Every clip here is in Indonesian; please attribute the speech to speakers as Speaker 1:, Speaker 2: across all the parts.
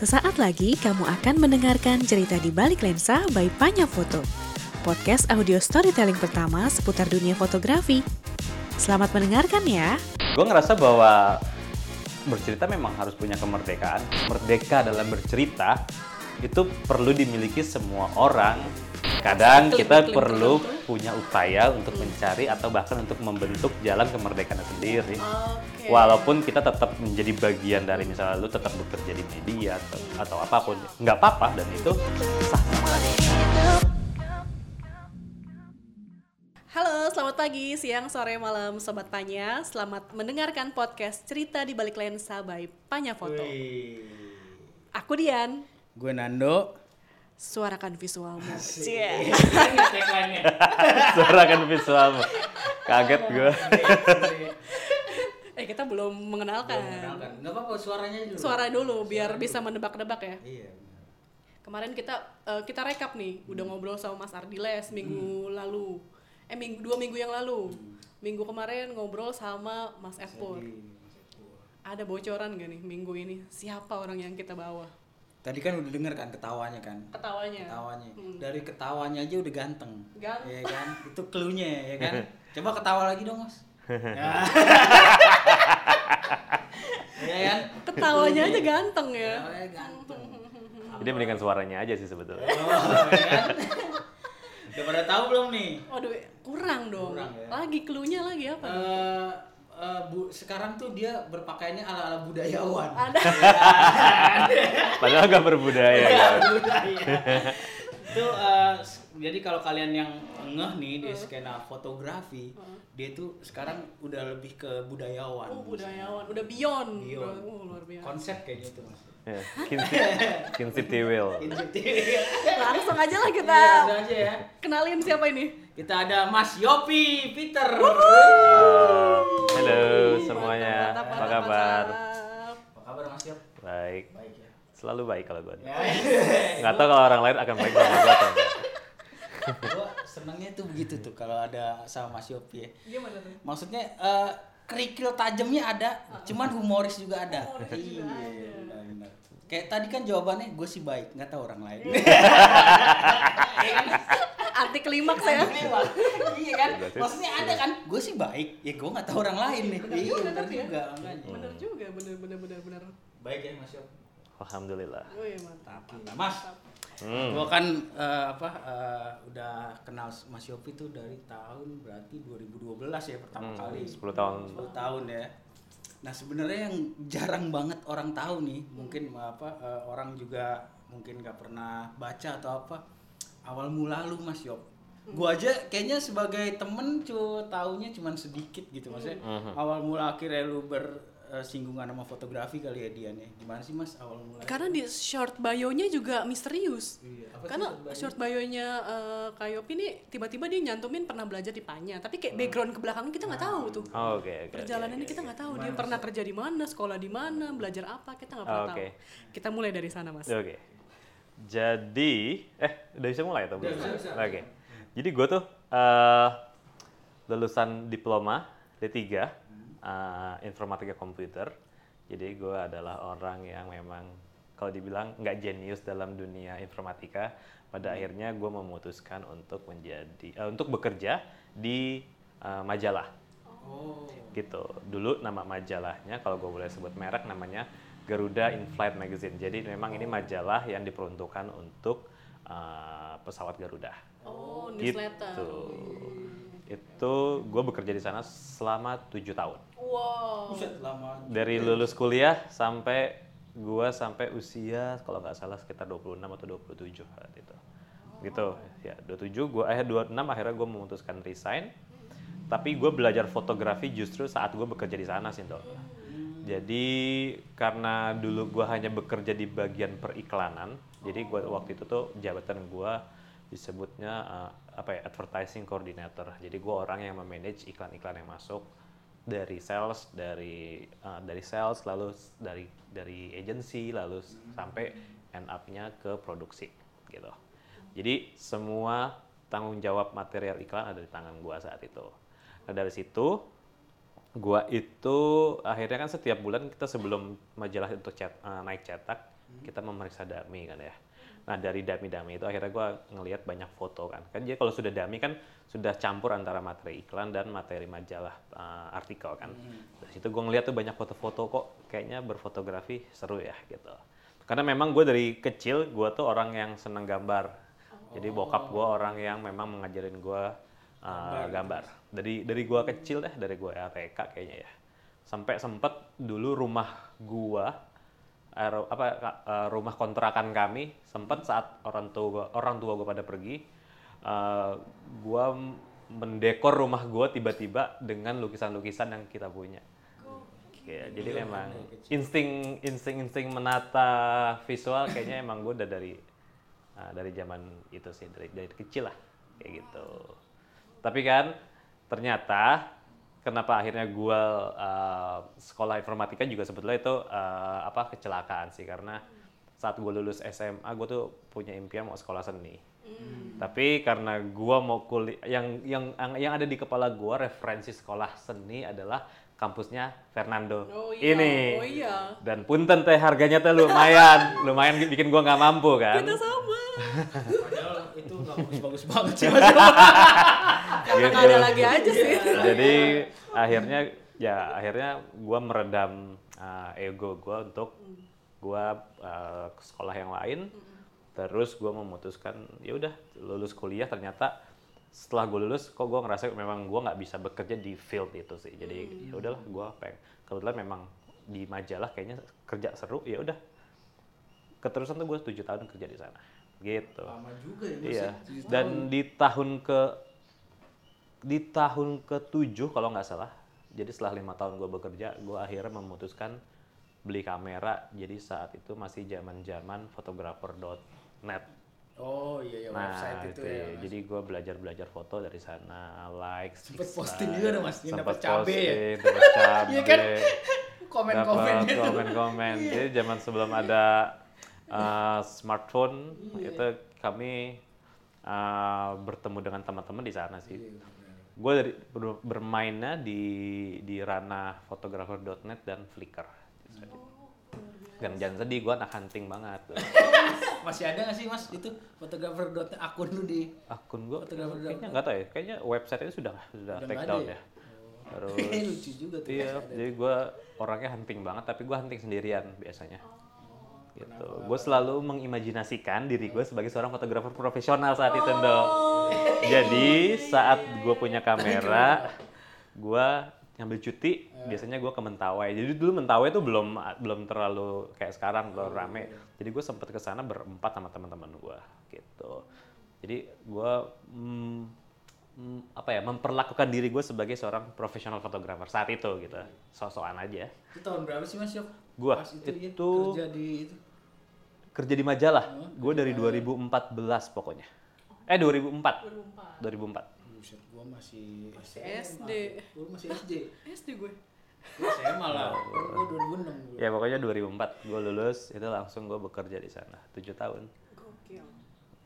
Speaker 1: Sesaat lagi kamu akan mendengarkan cerita di balik lensa by Panya Foto. Podcast audio storytelling pertama seputar dunia fotografi. Selamat mendengarkan ya.
Speaker 2: Gue ngerasa bahwa bercerita memang harus punya kemerdekaan. Merdeka dalam bercerita itu perlu dimiliki semua orang. Kadang kita perlu punya upaya untuk mencari atau bahkan untuk membentuk jalan kemerdekaan sendiri. Walaupun kita tetap menjadi bagian dari misalnya lu tetap bekerja di media atau, atau apa pun, nggak apa-apa dan itu sah.
Speaker 1: Halo, selamat pagi, siang, sore, malam, Sobat Panya. Selamat mendengarkan podcast Cerita di Balik Lensa by Panya Foto. Aku Dian,
Speaker 3: Gue Nando.
Speaker 1: Suarakan visualmu.
Speaker 2: Suara kan visualmu. Kaget gue.
Speaker 1: Eh, kita belum mengenalkan.
Speaker 3: Enggak apa-apa suaranya dulu.
Speaker 1: Suara dulu, biar bisa menebak-nebak ya.
Speaker 3: Iya.
Speaker 1: Kemarin kita eh, kita rekap nih, udah ngobrol sama Mas Ardiles minggu lalu. Eh minggu dua minggu yang lalu. Minggu kemarin ngobrol sama Mas Epur. Ada bocoran gak nih minggu ini? Siapa orang yang kita bawa?
Speaker 3: Tadi kan udah denger kan ketawanya kan?
Speaker 1: Ketawanya.
Speaker 3: Ketawanya. Dari ketawanya aja udah ganteng.
Speaker 1: Ganteng.
Speaker 3: Iya kan? Itu clue-nya ya kan? Coba ketawa lagi dong, Mas. Ya. Iya kan?
Speaker 1: Ketawanya aja ganteng ya.
Speaker 3: Ketawanya ganteng.
Speaker 2: Jadi mendingan suaranya aja sih sebetulnya.
Speaker 3: Oh, ya kan? Udah pada tahu belum nih?
Speaker 1: Waduh, kurang dong.
Speaker 3: Kurang ya.
Speaker 1: Lagi clue-nya lagi apa?
Speaker 3: Eh, eh, bu, sekarang tuh dia berpakaiannya ala-ala budayawan.
Speaker 1: Ada.
Speaker 2: Padahal nggak berbudaya. ya.
Speaker 3: itu eh, s- jadi kalau kalian yang ngeh nih di skena fotografi dia tuh sekarang udah lebih ke budayawan
Speaker 1: Oh, budayawan, udah beyond.
Speaker 3: Beyond.
Speaker 1: Oh, luar biasa.
Speaker 3: konsep kayaknya itu mas
Speaker 2: Ya, Kinsey, Kinsey Tiwil.
Speaker 1: Langsung aja lah kita
Speaker 3: Iya, langsung aja ya
Speaker 1: kenalin siapa ini.
Speaker 3: Kita ada Mas Yopi Peter.
Speaker 2: Uh, halo semuanya,
Speaker 1: Mantap,
Speaker 2: apa
Speaker 1: mantap,
Speaker 2: kabar?
Speaker 1: mantap.
Speaker 3: apa kabar Mas Yop
Speaker 2: Baik,
Speaker 3: baik ya.
Speaker 2: Selalu baik kalau gue.
Speaker 3: ya
Speaker 2: Nggak tahu kalau orang lain akan baik sama gue atau enggak.
Speaker 3: gua senengnya tuh begitu tuh kalau ada sama Mas Yopi ya.
Speaker 1: Gimana tuh?
Speaker 3: maksudnya eh, kerikil tajamnya ada cuman humoris juga ada.
Speaker 1: Humoris juga
Speaker 3: iya
Speaker 1: ada.
Speaker 3: kayak tadi kan jawabannya gue sih baik. Nggak tahu orang lain
Speaker 1: Anti klimaks ya.
Speaker 3: iya kan maksudnya ada kan gue sih baik ya gue nggak tahu orang lain nih iya
Speaker 1: juga
Speaker 3: benar
Speaker 1: tapi ya.
Speaker 3: juga
Speaker 1: Bener juga, bener bener bener bener.
Speaker 3: baik ya mas Yop
Speaker 2: Alhamdulillah.
Speaker 1: Oh iya mantap.
Speaker 3: Nah, mas
Speaker 2: Hmm.
Speaker 3: gue kan eh, apa eh, udah kenal mas Yopi tuh dari tahun berarti 2012 ya pertama
Speaker 2: Hmm,
Speaker 3: kali
Speaker 2: 10 tahun.
Speaker 3: 10 tahun ya nah sebenarnya yang jarang banget orang tahu nih mungkin apa eh, orang juga mungkin nggak pernah baca atau apa awal mula lu mas Yop gua aja kayaknya sebagai temen cu taunya cuman sedikit gitu maksudnya
Speaker 2: Mhm.
Speaker 3: awal mula akhirnya lu bersinggungan sama fotografi kali ya Dian ya gimana sih mas awal mula
Speaker 1: Karena di short bio-nya juga misterius.
Speaker 3: Iya, apa
Speaker 1: Karena
Speaker 3: short bio-nya?
Speaker 1: short bio-nya eh, Kak Yopi nih tiba-tiba dia nyantumin pernah belajar di Panya, tapi kayak background ke belakangnya kita nggak tahu tuh.
Speaker 2: Oh, Oke, oke.
Speaker 1: Perjalanannya kita nggak tahu dia pernah kerja di mana, sekolah di mana, belajar apa kita nggak pernah
Speaker 2: Oh, Oke.
Speaker 1: tahu. Kita mulai dari sana mas.
Speaker 2: Oke. Jadi, eh udah bisa mulai atau belum?
Speaker 3: Udah, bisa, bisa.
Speaker 2: Oke. Jadi gue tuh eh lulusan diploma D3 eh, informatika komputer. Jadi gue adalah orang yang memang kalau dibilang nggak jenius dalam dunia informatika. Pada akhirnya gue memutuskan untuk menjadi eh, untuk bekerja di eh, majalah
Speaker 3: oh
Speaker 2: gitu. Dulu nama majalahnya kalau gue boleh sebut merek namanya Garuda In-Flight Magazine. Jadi memang ini majalah yang diperuntukkan untuk uh, pesawat Garuda.
Speaker 1: Oh, newsletter.
Speaker 2: Gitu. Itu gue bekerja di sana selama tujuh tahun.
Speaker 1: Wow.
Speaker 3: Buset, lama
Speaker 2: Dari lulus kuliah sampai gue sampai usia kalau nggak salah sekitar 26 atau 27 saat itu. Gitu. Ya, 27 gue eh 26 akhirnya gue memutuskan resign. Tapi gue belajar fotografi justru saat gue bekerja di sana sih, Dok. Jadi karena dulu gue hanya bekerja di bagian periklanan, jadi gua waktu itu tuh jabatan gue disebutnya uh, apa ya advertising coordinator. Jadi gue orang yang memanage iklan-iklan yang masuk dari sales, dari uh, dari sales, lalu dari dari agency, lalu s- sampai end up-nya ke produksi gitu. Jadi semua tanggung jawab material iklan ada di tangan gua saat itu. Nah dari situ gua itu akhirnya kan setiap bulan kita sebelum majalah untuk cet, eh, naik cetak kita memeriksa dami kan ya. Nah dari dami-dami itu akhirnya gua ngelihat banyak foto kan. Kan jadi kalau sudah dami kan sudah campur antara materi iklan dan materi majalah eh, artikel kan. Dari situ gua ngelihat tuh banyak foto-foto kok kayaknya berfotografi seru ya gitu. Karena memang gue dari kecil gue tuh orang yang seneng gambar. Jadi bokap gue orang yang memang mengajarin gue uh, gambar dari dari gue kecil deh dari gue TK kayaknya ya. Sampai sempet dulu rumah gue apa uh, rumah kontrakan kami sempet saat orang tua gua, orang tua gue pada pergi uh, gue mendekor rumah gue tiba-tiba dengan lukisan-lukisan yang kita punya. Ya, jadi memang insting insting insting menata visual kayaknya emang gue udah dari uh, dari zaman itu sih dari dari kecil lah kayak gitu. Tapi kan ternyata kenapa akhirnya gue uh, sekolah informatika juga sebetulnya itu uh, apa kecelakaan sih karena saat gue lulus SMA gue tuh punya impian mau sekolah seni. Hmm. Tapi karena gue mau kuliah yang yang yang ada di kepala gue referensi sekolah seni adalah kampusnya Fernando
Speaker 1: Oh iya,
Speaker 2: ini.
Speaker 1: oh iya.
Speaker 2: Dan punten teh harganya teh lumayan, lumayan bikin gua nggak mampu kan.
Speaker 1: Kita sama.
Speaker 3: Padahal itu nggak bagus-bagus banget sih.
Speaker 1: Karena nggak ada lagi aja sih.
Speaker 2: Jadi akhirnya ya akhirnya gua meredam uh, ego gua untuk gua uh, ke sekolah yang lain. Terus gua memutuskan ya udah lulus kuliah. Ternyata setelah gue lulus kok gue ngerasa memang gue nggak bisa bekerja di field itu sih. Jadi
Speaker 1: Hmm.
Speaker 2: ya udahlah gue pengen kebetulan memang di majalah kayaknya kerja seru. Ya udah. Keterusan tuh gue tujuh tahun kerja di sana. Gitu.
Speaker 3: Lama juga ya
Speaker 2: iya.
Speaker 3: ya,
Speaker 2: dan di tahun ke di tahun ke tujuh kalau nggak salah jadi setelah lima tahun gue bekerja gue akhirnya memutuskan beli kamera jadi saat itu masih zaman zaman fotografer.net
Speaker 3: Oh iya ya
Speaker 2: Nah,
Speaker 3: website itu, ya. Mas.
Speaker 2: jadi gue belajar-belajar foto dari sana, like,
Speaker 3: Sempet posting juga dong, Mas, dapat cabe ya?
Speaker 2: dapat cabe,
Speaker 3: Iya kan? Komen-komennya
Speaker 2: dapat
Speaker 3: tuh.
Speaker 2: komen-komen.
Speaker 3: Iya.
Speaker 2: Jadi zaman sebelum ada uh, smartphone,
Speaker 3: Iya.
Speaker 2: itu kami uh, bertemu dengan teman-teman di sana sih.
Speaker 3: Iya,
Speaker 2: Gue dari ber- bermainnya di di ranah fotografer.net dan Flickr. Dan jangan sedih, gue anak hunting banget.
Speaker 3: Masih ada nggak sih mas itu fotografer akun lu di
Speaker 2: akun gue
Speaker 3: Fotografer
Speaker 2: kayaknya nggak tahu ya kayaknya website itu sudah sudah
Speaker 3: Udah
Speaker 2: take down ya
Speaker 3: ya?
Speaker 2: terus
Speaker 3: lucu juga tuh.
Speaker 2: iya jadi gue orangnya hunting banget tapi gue hunting sendirian biasanya
Speaker 3: Oh,
Speaker 2: gitu. gue selalu mengimajinasikan diri gue sebagai seorang fotografer profesional saat itu
Speaker 3: Oh,
Speaker 2: dong
Speaker 3: iya,
Speaker 2: jadi saat gue punya kamera gue ngambil cuti
Speaker 3: Iya.
Speaker 2: biasanya gue ke Mentawai. Jadi dulu Mentawai itu belum belum terlalu kayak sekarang belum rame.
Speaker 3: Iya.
Speaker 2: jadi gue sempet ke sana berempat sama teman-teman gue gitu. Jadi gue mm, mm, apa ya memperlakukan diri gue sebagai seorang profesional fotografer saat itu gitu. Sok-sokan aja.
Speaker 3: Itu tahun berapa sih mas Yop?
Speaker 2: Gua,
Speaker 3: Pas itu, ya,
Speaker 2: itu-
Speaker 3: kerja di itu.
Speaker 2: kerja di majalah
Speaker 3: Oh,
Speaker 2: gue dari 2014 pokoknya eh 2004 2004
Speaker 3: Buset, gua masih
Speaker 1: Masih. SD.
Speaker 3: Gua masih SD.
Speaker 1: SD gue.
Speaker 3: Gua SMA lah. Gua 2006 dulu.
Speaker 2: ya pokoknya 2004 gue lulus itu langsung gue bekerja di sana tujuh tahun
Speaker 1: Gokil.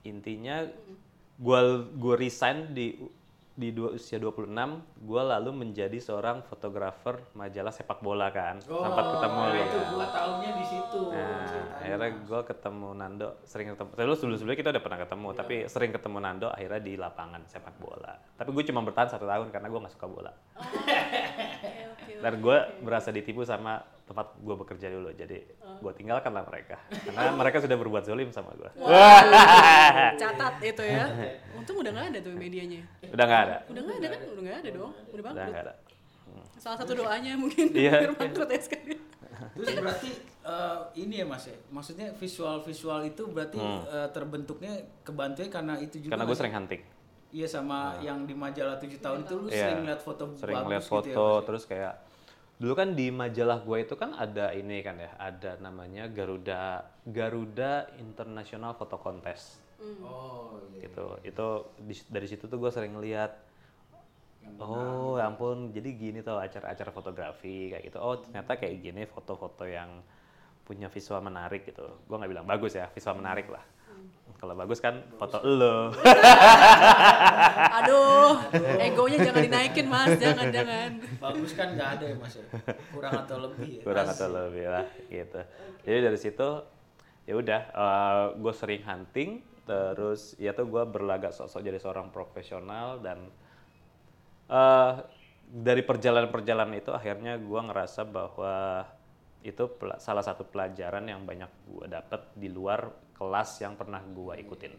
Speaker 2: intinya gue gue resign di di dua, usia 26 gue lalu menjadi seorang fotografer majalah sepak bola kan sempat ketemu
Speaker 3: nah
Speaker 2: lu
Speaker 3: itu gua tahunnya di situ.
Speaker 2: Nah, akhirnya gue ketemu Nando, sering ketemu. Terus sebelum sebelumnya kita udah pernah ketemu,
Speaker 3: Iya.
Speaker 2: tapi sering ketemu Nando akhirnya di lapangan sepak bola. Tapi gue cuma bertahan satu tahun karena gue nggak suka bola. Dan gue berasa ditipu sama tempat gue bekerja dulu, jadi gue tinggalkanlah mereka karena mereka sudah berbuat zolim sama gue.
Speaker 1: Catat itu ya. Untung udah nggak ada tuh medianya.
Speaker 2: Udah nggak ada,
Speaker 1: Udah nggak ada kan? Udah nggak ada dong. Udah
Speaker 2: udah
Speaker 1: bangkrut.
Speaker 2: nggak ada.
Speaker 1: Salah satu doanya mungkin
Speaker 2: Iya.
Speaker 1: bangkrut ya sekali.
Speaker 3: Terus berarti eh, ini ya Mas ya. Maksudnya visual-visual itu berarti eh, terbentuknya kebantunya karena itu juga.
Speaker 2: Hmm. Karena gue sering hunting,
Speaker 3: Iya sama yang di majalah 7 tahun itu lu
Speaker 2: Iya.
Speaker 3: sering lihat foto
Speaker 2: sering
Speaker 3: bagus
Speaker 2: lihat
Speaker 3: gitu
Speaker 2: foto,
Speaker 3: ya, Mas ya?
Speaker 2: terus kayak dulu kan di majalah gue itu kan ada ini kan ya, ada namanya Garuda Garuda International Photo Contest.
Speaker 3: Oh iya.
Speaker 2: gitu itu di- dari situ tuh gue sering ngeliat oh ya ampun jadi gini tuh acara-acara fotografi kayak gitu oh ternyata kayak gini foto-foto yang punya visual menarik gitu. Gue nggak bilang bagus ya, visual menarik lah. Kalau bagus kan foto lo.
Speaker 1: Aduh, egonya jangan dinaikin mas, jangan jangan.
Speaker 3: Bagus kan nggak ada ya mas ya? Kurang atau lebih ya?
Speaker 2: kurang atau lebih lah gitu. Jadi dari situ ya udah, gue sering hunting, terus ya tuh gue berlagak sosok jadi seorang profesional dan eh, dari perjalanan-perjalanan itu akhirnya gue ngerasa bahwa itu salah satu pelajaran yang banyak gue dapet di luar kelas yang pernah gue ikutin.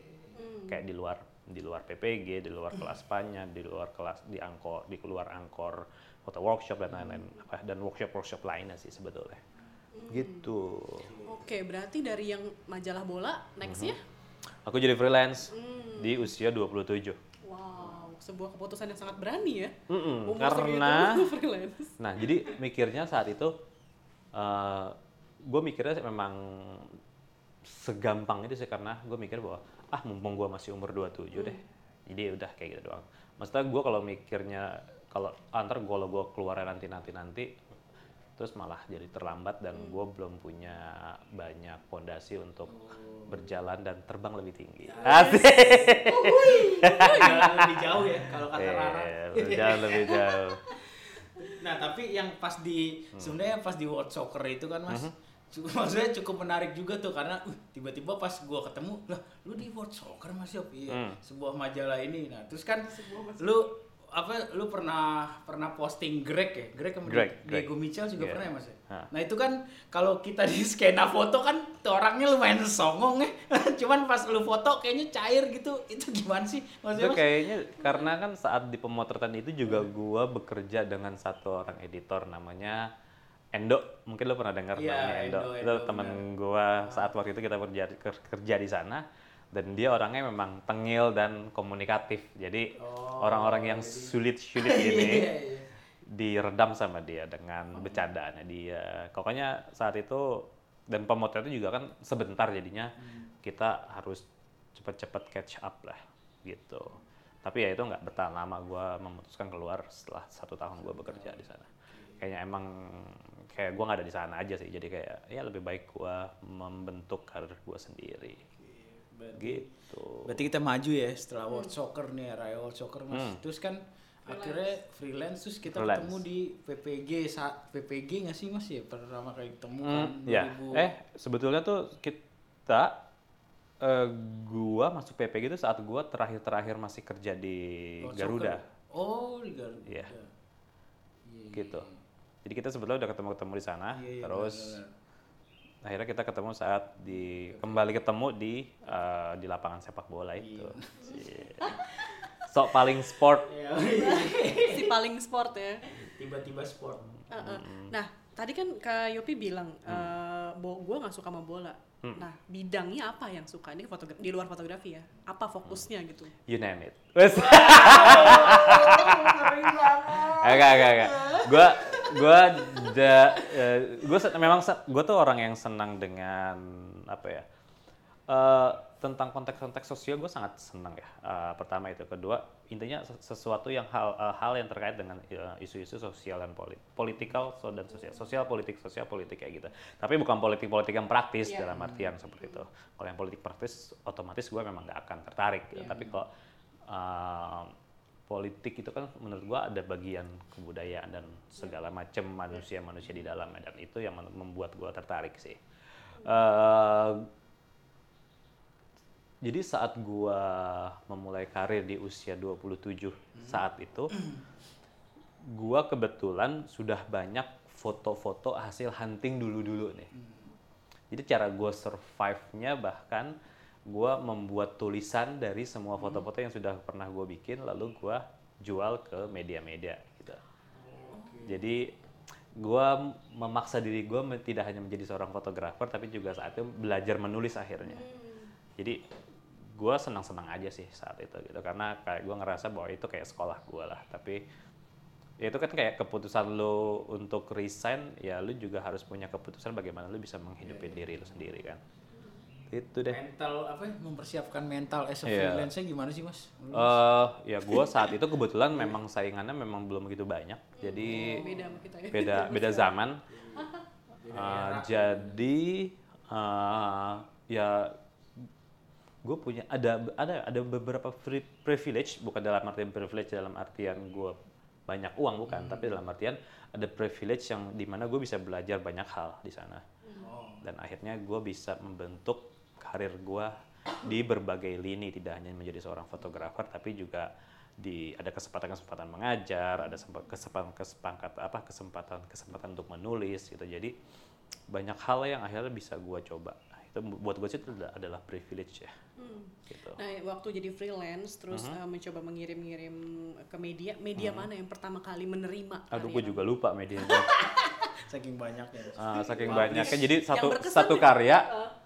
Speaker 2: Kayak di luar di luar PPG di luar kelas panya di luar kelas di angkor di luar angkor foto workshop dan lain-lain. Apa dan workshop workshop lainnya sih sebetulnya. Gitu.
Speaker 1: Oke, berarti dari yang majalah bola next ya?
Speaker 2: aku jadi freelance di usia 27
Speaker 1: Wow, sebuah keputusan yang sangat berani ya.
Speaker 2: Mm-mm,
Speaker 1: Umur
Speaker 2: karena. Nah, jadi mikirnya saat itu, gue mikirnya memang segampang itu sih karena gue mikir bahwa ah mumpung gue masih umur 27 deh, jadi udah kayak gitu doang. Maksudnya gue kalau mikirnya kalau antar gue kalau gue keluar nanti nanti nanti terus malah jadi terlambat dan gue belum punya banyak fondasi untuk berjalan dan terbang lebih tinggi. Asik.
Speaker 3: Jalan lebih jauh ya kalau kata Rara.
Speaker 2: Iya, berjalan lebih jauh.
Speaker 3: Nah tapi yang pas di
Speaker 2: Hmm.
Speaker 3: sebenarnya pas di World Soccer itu kan mas, cukup, maksudnya cukup menarik juga tuh karena uh, tiba-tiba pas gua ketemu lah lu di World Soccer mas Yop iya
Speaker 2: Hmm.
Speaker 3: sebuah majalah ini. Nah terus kan lu apa lu pernah pernah posting Greg ya Greg sama
Speaker 2: Greg,
Speaker 3: Diego
Speaker 2: Greg.
Speaker 3: Mitchell juga
Speaker 2: Iya.
Speaker 3: pernah ya mas ya? Nah itu kan kalau kita di skena foto kan tuh orangnya lumayan songong ya cuman pas lu foto kayaknya cair gitu itu gimana sih maksudnya
Speaker 2: Itu
Speaker 3: mas?
Speaker 2: kayaknya karena kan saat di pemotretan itu juga gua bekerja dengan satu orang editor namanya Endo. Mungkin lo pernah dengar
Speaker 3: Iya,
Speaker 2: namanya Endo.
Speaker 3: Endo,
Speaker 2: itu temen gua saat waktu itu kita kerja ker- kerja di sana dan dia orangnya memang tengil dan komunikatif. Jadi
Speaker 3: Oh,
Speaker 2: orang-orang yang
Speaker 3: jadi-
Speaker 2: sulit-sulit
Speaker 3: Iya,
Speaker 2: ini
Speaker 3: iya, iya.
Speaker 2: diredam sama dia dengan bercandaannya dia. Pokoknya saat itu dan pemotretnya juga kan sebentar jadinya kita harus cepet-cepet catch up lah gitu. Tapi ya itu nggak bertahan lama. Gue memutuskan keluar setelah satu tahun gue bekerja di sana. Kayaknya emang kayak gue nggak ada di sana aja sih. Jadi kayak ya lebih baik gue membentuk karir gue sendiri. Gitu.
Speaker 3: Berarti kita maju ya setelah World Soccer nih, Raya World Soccer Mas.
Speaker 2: Hmm.
Speaker 3: Terus kan akhirnya freelance terus kita
Speaker 2: Freelance.
Speaker 3: ketemu di PPG saat PPG nggak sih Mas ya pertama kali ketemu kan
Speaker 2: Hmm, ya.
Speaker 3: 2000.
Speaker 2: Eh, sebetulnya tuh kita eh, gua masuk PPG itu saat gua terakhir-terakhir masih kerja di
Speaker 3: World
Speaker 2: Garuda.
Speaker 3: Soccer. Oh, di Garuda.
Speaker 2: Iya.
Speaker 3: Iya,
Speaker 2: Gitu. Jadi kita sebetulnya udah ketemu-ketemu di sana,
Speaker 3: Iya, iya,
Speaker 2: terus
Speaker 3: benar-benar.
Speaker 2: akhirnya kita ketemu saat di kembali ketemu di eh, di lapangan sepak bola itu. Cie. Sok paling sport.
Speaker 3: Iya.
Speaker 1: si paling sport ya.
Speaker 3: Tiba-tiba sport.
Speaker 1: Uh-uh. Nah, tadi kan Kak Yopi bilang, eh bo gue nggak suka sama bola. Nah, bidangnya apa yang suka? Ini fotogra- di luar fotografi ya. Apa fokusnya gitu?
Speaker 2: You name it. Wes. Enggak, enggak, enggak. Gua eh, gua se- memang gua tuh orang yang senang dengan apa ya? eh, tentang konteks-konteks sosial gue sangat senang ya. Eh, pertama itu, kedua intinya ses- sesuatu yang hal eh, hal yang terkait dengan isu-isu sosial dan politik, politikal so, dan sosial, sosial politik, sosial politik kayak gitu. Tapi bukan politik-politik yang praktis
Speaker 1: Iya.
Speaker 2: dalam artian seperti itu. Kalau yang politik praktis, otomatis gue memang nggak akan tertarik. gitu. Tapi kalau eh, politik itu kan menurut gua ada bagian kebudayaan dan segala macam manusia-manusia di dalamnya dan itu yang membuat gua tertarik sih. Eh, jadi saat gua memulai karir di usia 27 saat itu gua kebetulan sudah banyak foto-foto hasil hunting dulu-dulu nih. Jadi cara gue survive-nya bahkan gue membuat tulisan dari semua foto-foto yang sudah pernah gue bikin lalu gue jual ke media-media gitu. Jadi gue memaksa diri gue tidak hanya menjadi seorang fotografer tapi juga saat itu belajar menulis akhirnya. Jadi gue senang-senang aja sih saat itu gitu. Karena kayak gue ngerasa bahwa itu kayak sekolah gue lah. Tapi ya itu kan kayak keputusan lo untuk resign ya lo juga harus punya keputusan bagaimana lo bisa menghidupi diri lo sendiri kan itu deh
Speaker 3: Mental apa ya? Mempersiapkan mental as a
Speaker 2: Iya.
Speaker 3: freelancer gimana sih Mas?
Speaker 2: eh ya gue saat itu kebetulan memang saingannya memang belum begitu banyak jadi
Speaker 1: Beda sama kita ya.
Speaker 2: beda beda zaman Uh, jadi uh, ya gue punya ada ada ada beberapa free privilege bukan dalam artian privilege dalam artian gue banyak uang bukan tapi dalam artian ada privilege yang di mana gue bisa belajar banyak hal di sana
Speaker 3: Oh.
Speaker 2: dan akhirnya gue bisa membentuk karir gue di berbagai lini tidak hanya menjadi seorang fotografer tapi juga di ada kesempatan-kesempatan mengajar ada sempa- kesempatan kesepangkat apa kesempatan kesempatan untuk menulis gitu jadi banyak hal yang akhirnya bisa gue coba itu buat gue sih itu adalah- privilege ya
Speaker 1: Hmm.
Speaker 2: gitu
Speaker 1: Nah, waktu jadi freelance terus
Speaker 2: Uh-huh.
Speaker 1: uh, mencoba mengirim-ngirim ke media, media mana yang pertama kali menerima?
Speaker 2: aduh gue juga lupa medianya
Speaker 3: Saking banyaknya.
Speaker 2: Ah, saking banyaknya jadi satu satu
Speaker 1: ya?
Speaker 2: karya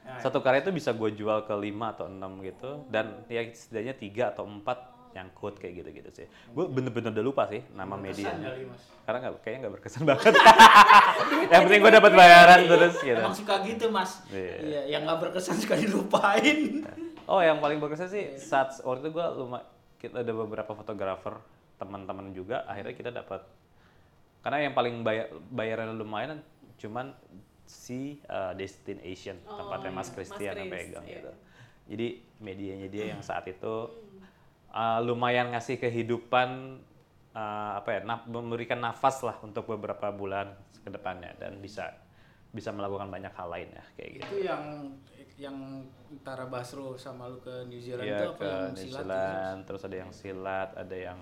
Speaker 1: Uh,
Speaker 2: satu karya itu bisa gue jual ke lima atau enam gitu dan ya setidaknya tiga atau empat nyangkut kayak gitu-gitu sih gue bener-bener udah lupa sih nama medianya
Speaker 3: kali, Mas.
Speaker 2: karena nggak kayaknya nggak berkesan banget yang penting gue dapat bayaran terus gitu
Speaker 3: Emang suka gitu mas.
Speaker 2: Iya.
Speaker 3: Iya. yang nggak berkesan suka dilupain.
Speaker 2: oh yang paling berkesan sih saat waktu itu gue lumayan kita ada beberapa fotografer teman-teman juga akhirnya kita dapat karena yang paling bayar bayarannya lumayan cuman si uh, destination
Speaker 1: Oh,
Speaker 2: tempatnya Mas
Speaker 1: Mas
Speaker 2: Christian yang
Speaker 1: Chris,
Speaker 2: pegang
Speaker 1: iya.
Speaker 2: gitu. Jadi medianya dia yang saat itu uh, lumayan ngasih kehidupan uh, apa ya naf- memberikan nafas lah untuk beberapa bulan ke depannya dan bisa bisa melakukan banyak hal lain ya kayak gitu.
Speaker 3: Itu yang yang Tara Basro sama lu ke New Zealand
Speaker 2: Iya
Speaker 3: itu apa
Speaker 2: ke
Speaker 3: yang
Speaker 2: New
Speaker 3: silat
Speaker 2: Zealand, terus ada yang silat, ada yang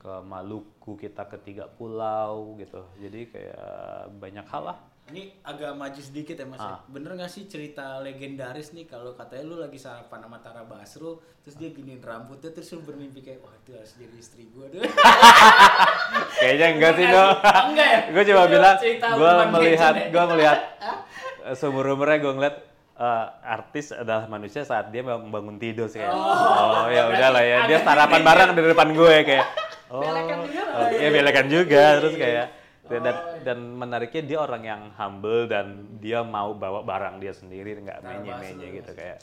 Speaker 2: ke Maluku kita ke tiga pulau gitu. Jadi kayak banyak hal lah.
Speaker 3: Ini agak maju sedikit ya mas. ya.
Speaker 2: Ah.
Speaker 3: Bener gak sih cerita legendaris nih kalau katanya lu lagi sarapan sama Tara Basro, terus dia giniin rambutnya terus lu bermimpi kayak wah itu harus jadi istri gue deh.
Speaker 2: Kayaknya enggak sih dong.
Speaker 3: Enggak ya?
Speaker 2: gue
Speaker 3: Itu
Speaker 2: bilang, gue melihat,
Speaker 3: ya?
Speaker 2: gue melihat seumur umurnya gue ngeliat eh, artis adalah manusia saat dia membangun tidur sih kayak. Oh, ya udah lah ya, dia sarapan bareng di depan gue kayak. Oh,
Speaker 1: Belekan juga
Speaker 2: oh, iya belekan juga. Terus kayak dan, dan menariknya dia orang yang humble dan dia mau bawa barang dia sendiri nggak
Speaker 3: Tara
Speaker 2: menye-menye gitu kayak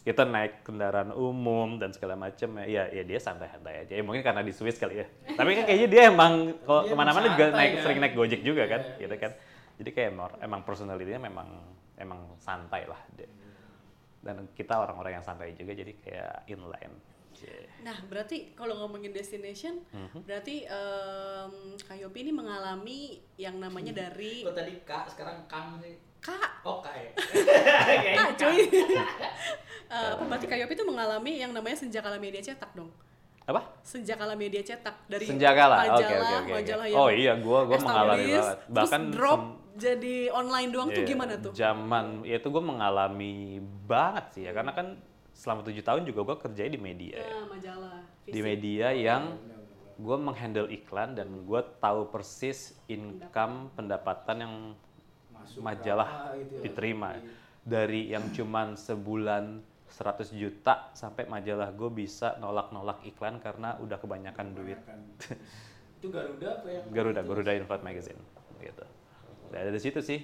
Speaker 2: kita naik kendaraan umum dan segala macam ya ya dia santai-santai aja. Ya mungkin karena di Swiss kali ya. Tapi kan kayaknya dia emang kalau
Speaker 3: ke
Speaker 2: mana-mana juga naik
Speaker 3: kan?
Speaker 2: sering naik gojek juga kan
Speaker 3: Iya,
Speaker 2: gitu kan. Jadi kayak emang, emang personalitinya memang emang santai lah dia. dan kita orang-orang yang santai juga jadi kayak inline Cie.
Speaker 1: Nah, berarti kalau ngomongin destination,
Speaker 2: Mhm.
Speaker 1: berarti em Kak Yopi ini mengalami yang namanya dari
Speaker 3: Kok tadi Kak sekarang Kang sih?
Speaker 1: Kak,
Speaker 3: Oh Kak ya.
Speaker 1: Kak cuy. Eh, apa berarti Kak Yopi itu mengalami yang namanya senjakala media cetak dong?
Speaker 2: apa
Speaker 1: Senjakala media cetak dari
Speaker 2: Senjakala, oke,
Speaker 1: majalah,
Speaker 2: oke, oke,
Speaker 1: majalah
Speaker 2: Oh iya, gua- gua mengalami banget.
Speaker 1: terus
Speaker 2: Bahkan
Speaker 1: drop
Speaker 2: sem-
Speaker 1: jadi online doang tuh
Speaker 2: Iya,
Speaker 1: gimana tuh?
Speaker 2: Zaman ya itu gue mengalami banget sih ya karena kan selama tujuh tahun juga gue kerja di media ya.
Speaker 1: Nah, majalah.
Speaker 2: di media yang gue menghandle iklan dan gue tahu persis income pendapatan yang
Speaker 3: Masuk
Speaker 2: majalah
Speaker 3: berapa gitu ya.
Speaker 2: diterima dari yang cuman sebulan 100 juta sampai majalah gue bisa nolak-nolak iklan karena udah kebanyakan duit
Speaker 3: Itu Garuda apa ya?
Speaker 2: Garuda Garuda Infot Magazine gitu Nah, dari situ sih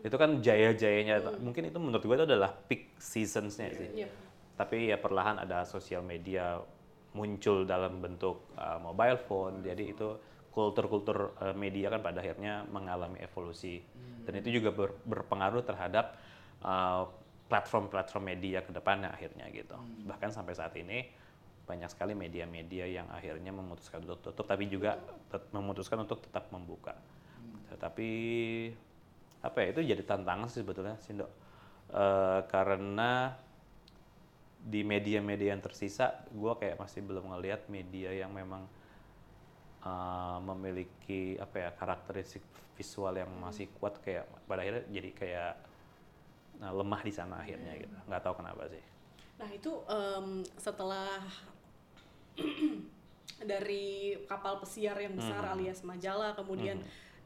Speaker 2: itu kan jaya-jayanya mungkin itu menurut gue itu adalah peak seasonsnya sih
Speaker 1: Iya.
Speaker 2: Tapi ya perlahan ada sosial media muncul dalam bentuk uh, mobile phone. Jadi itu kultur-kultur uh, media kan pada akhirnya mengalami evolusi. Dan itu juga ber- berpengaruh terhadap uh, platform-platform media ke depannya akhirnya gitu. Bahkan sampai saat ini banyak sekali media-media yang akhirnya memutuskan untuk tutup tapi juga memutuskan untuk tetap membuka. Tetapi apa ya itu jadi tantangan sih sebetulnya Sindo. Eh, karena di media-media yang tersisa gue kayak masih belum ngelihat media yang memang eh, memiliki apa ya karakteristik visual yang masih kuat kayak pada akhirnya jadi kayak nah, lemah di sana akhirnya gitu. Nggak tahu kenapa sih.
Speaker 1: Nah itu em, setelah dari kapal pesiar yang besar
Speaker 2: Mhm.
Speaker 1: alias majalah kemudian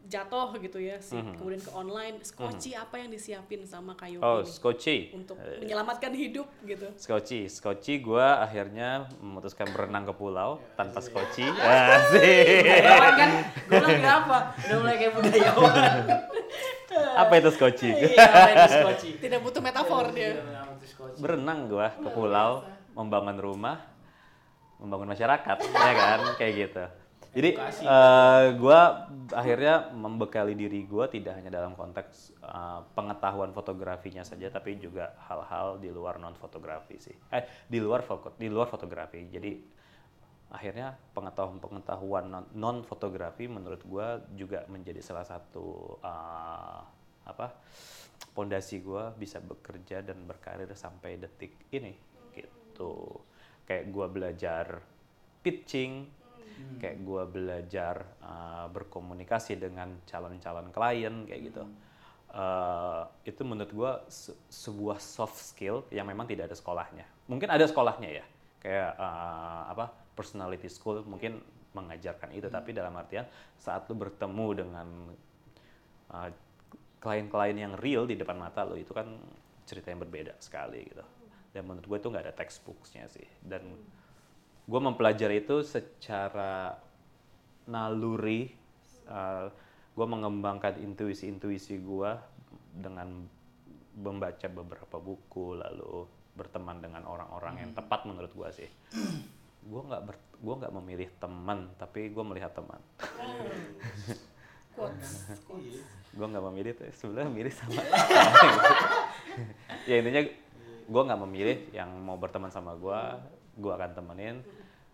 Speaker 1: jatuh gitu ya sih
Speaker 2: Mhm.
Speaker 1: kemudian ke online skoci apa yang disiapin sama Kayopi
Speaker 2: oh
Speaker 1: nih
Speaker 2: skoci
Speaker 1: untuk
Speaker 2: Eh,
Speaker 1: menyelamatkan hidup gitu
Speaker 2: Skoci, Skoci gue akhirnya memutuskan berenang ke pulau tanpa Skoci. Asik.
Speaker 3: Budayawan kan? Gue lagi apa? Udah mulai kayak budayawan.
Speaker 2: Apa itu Skoci?
Speaker 3: Iya, di skoci.
Speaker 1: tidak butuh metafor dia
Speaker 3: Iya.
Speaker 2: Berenang gue ke pulau, membangun rumah, membangun masyarakat, ya kan, kayak gitu. Jadi
Speaker 3: Edukasi.
Speaker 2: eh gue akhirnya membekali diri gue tidak hanya dalam konteks eh, pengetahuan fotografinya saja, tapi juga hal-hal di luar non fotografi sih. Eh di luar foto, di luar fotografi. Jadi akhirnya pengetahuan-pengetahuan non fotografi menurut gue juga menjadi salah satu eh, apa pondasi gue bisa bekerja dan berkarir sampai detik ini gitu. Kayak gue belajar pitching, kayak gue belajar uh, berkomunikasi dengan calon-calon klien kayak gitu. Uh, itu menurut gue se- sebuah soft skill yang memang tidak ada sekolahnya. Mungkin ada sekolahnya ya, kayak uh, apa personality school mungkin mengajarkan itu, tapi dalam artian saat lu bertemu dengan uh, klien-klien yang real di depan mata lo itu kan cerita yang berbeda sekali gitu. Dan menurut gue itu nggak ada textbooksnya sih. Dan gue mempelajari itu secara naluri. gue mengembangkan intuisi-intuisi gue dengan membaca beberapa buku lalu berteman dengan orang-orang yang tepat menurut gue sih. gue nggak gue nggak memilih teman tapi gue melihat teman. Gue nggak memilih tuh sebenarnya milih sama ya intinya gue nggak memilih yang mau berteman sama gue gue akan temenin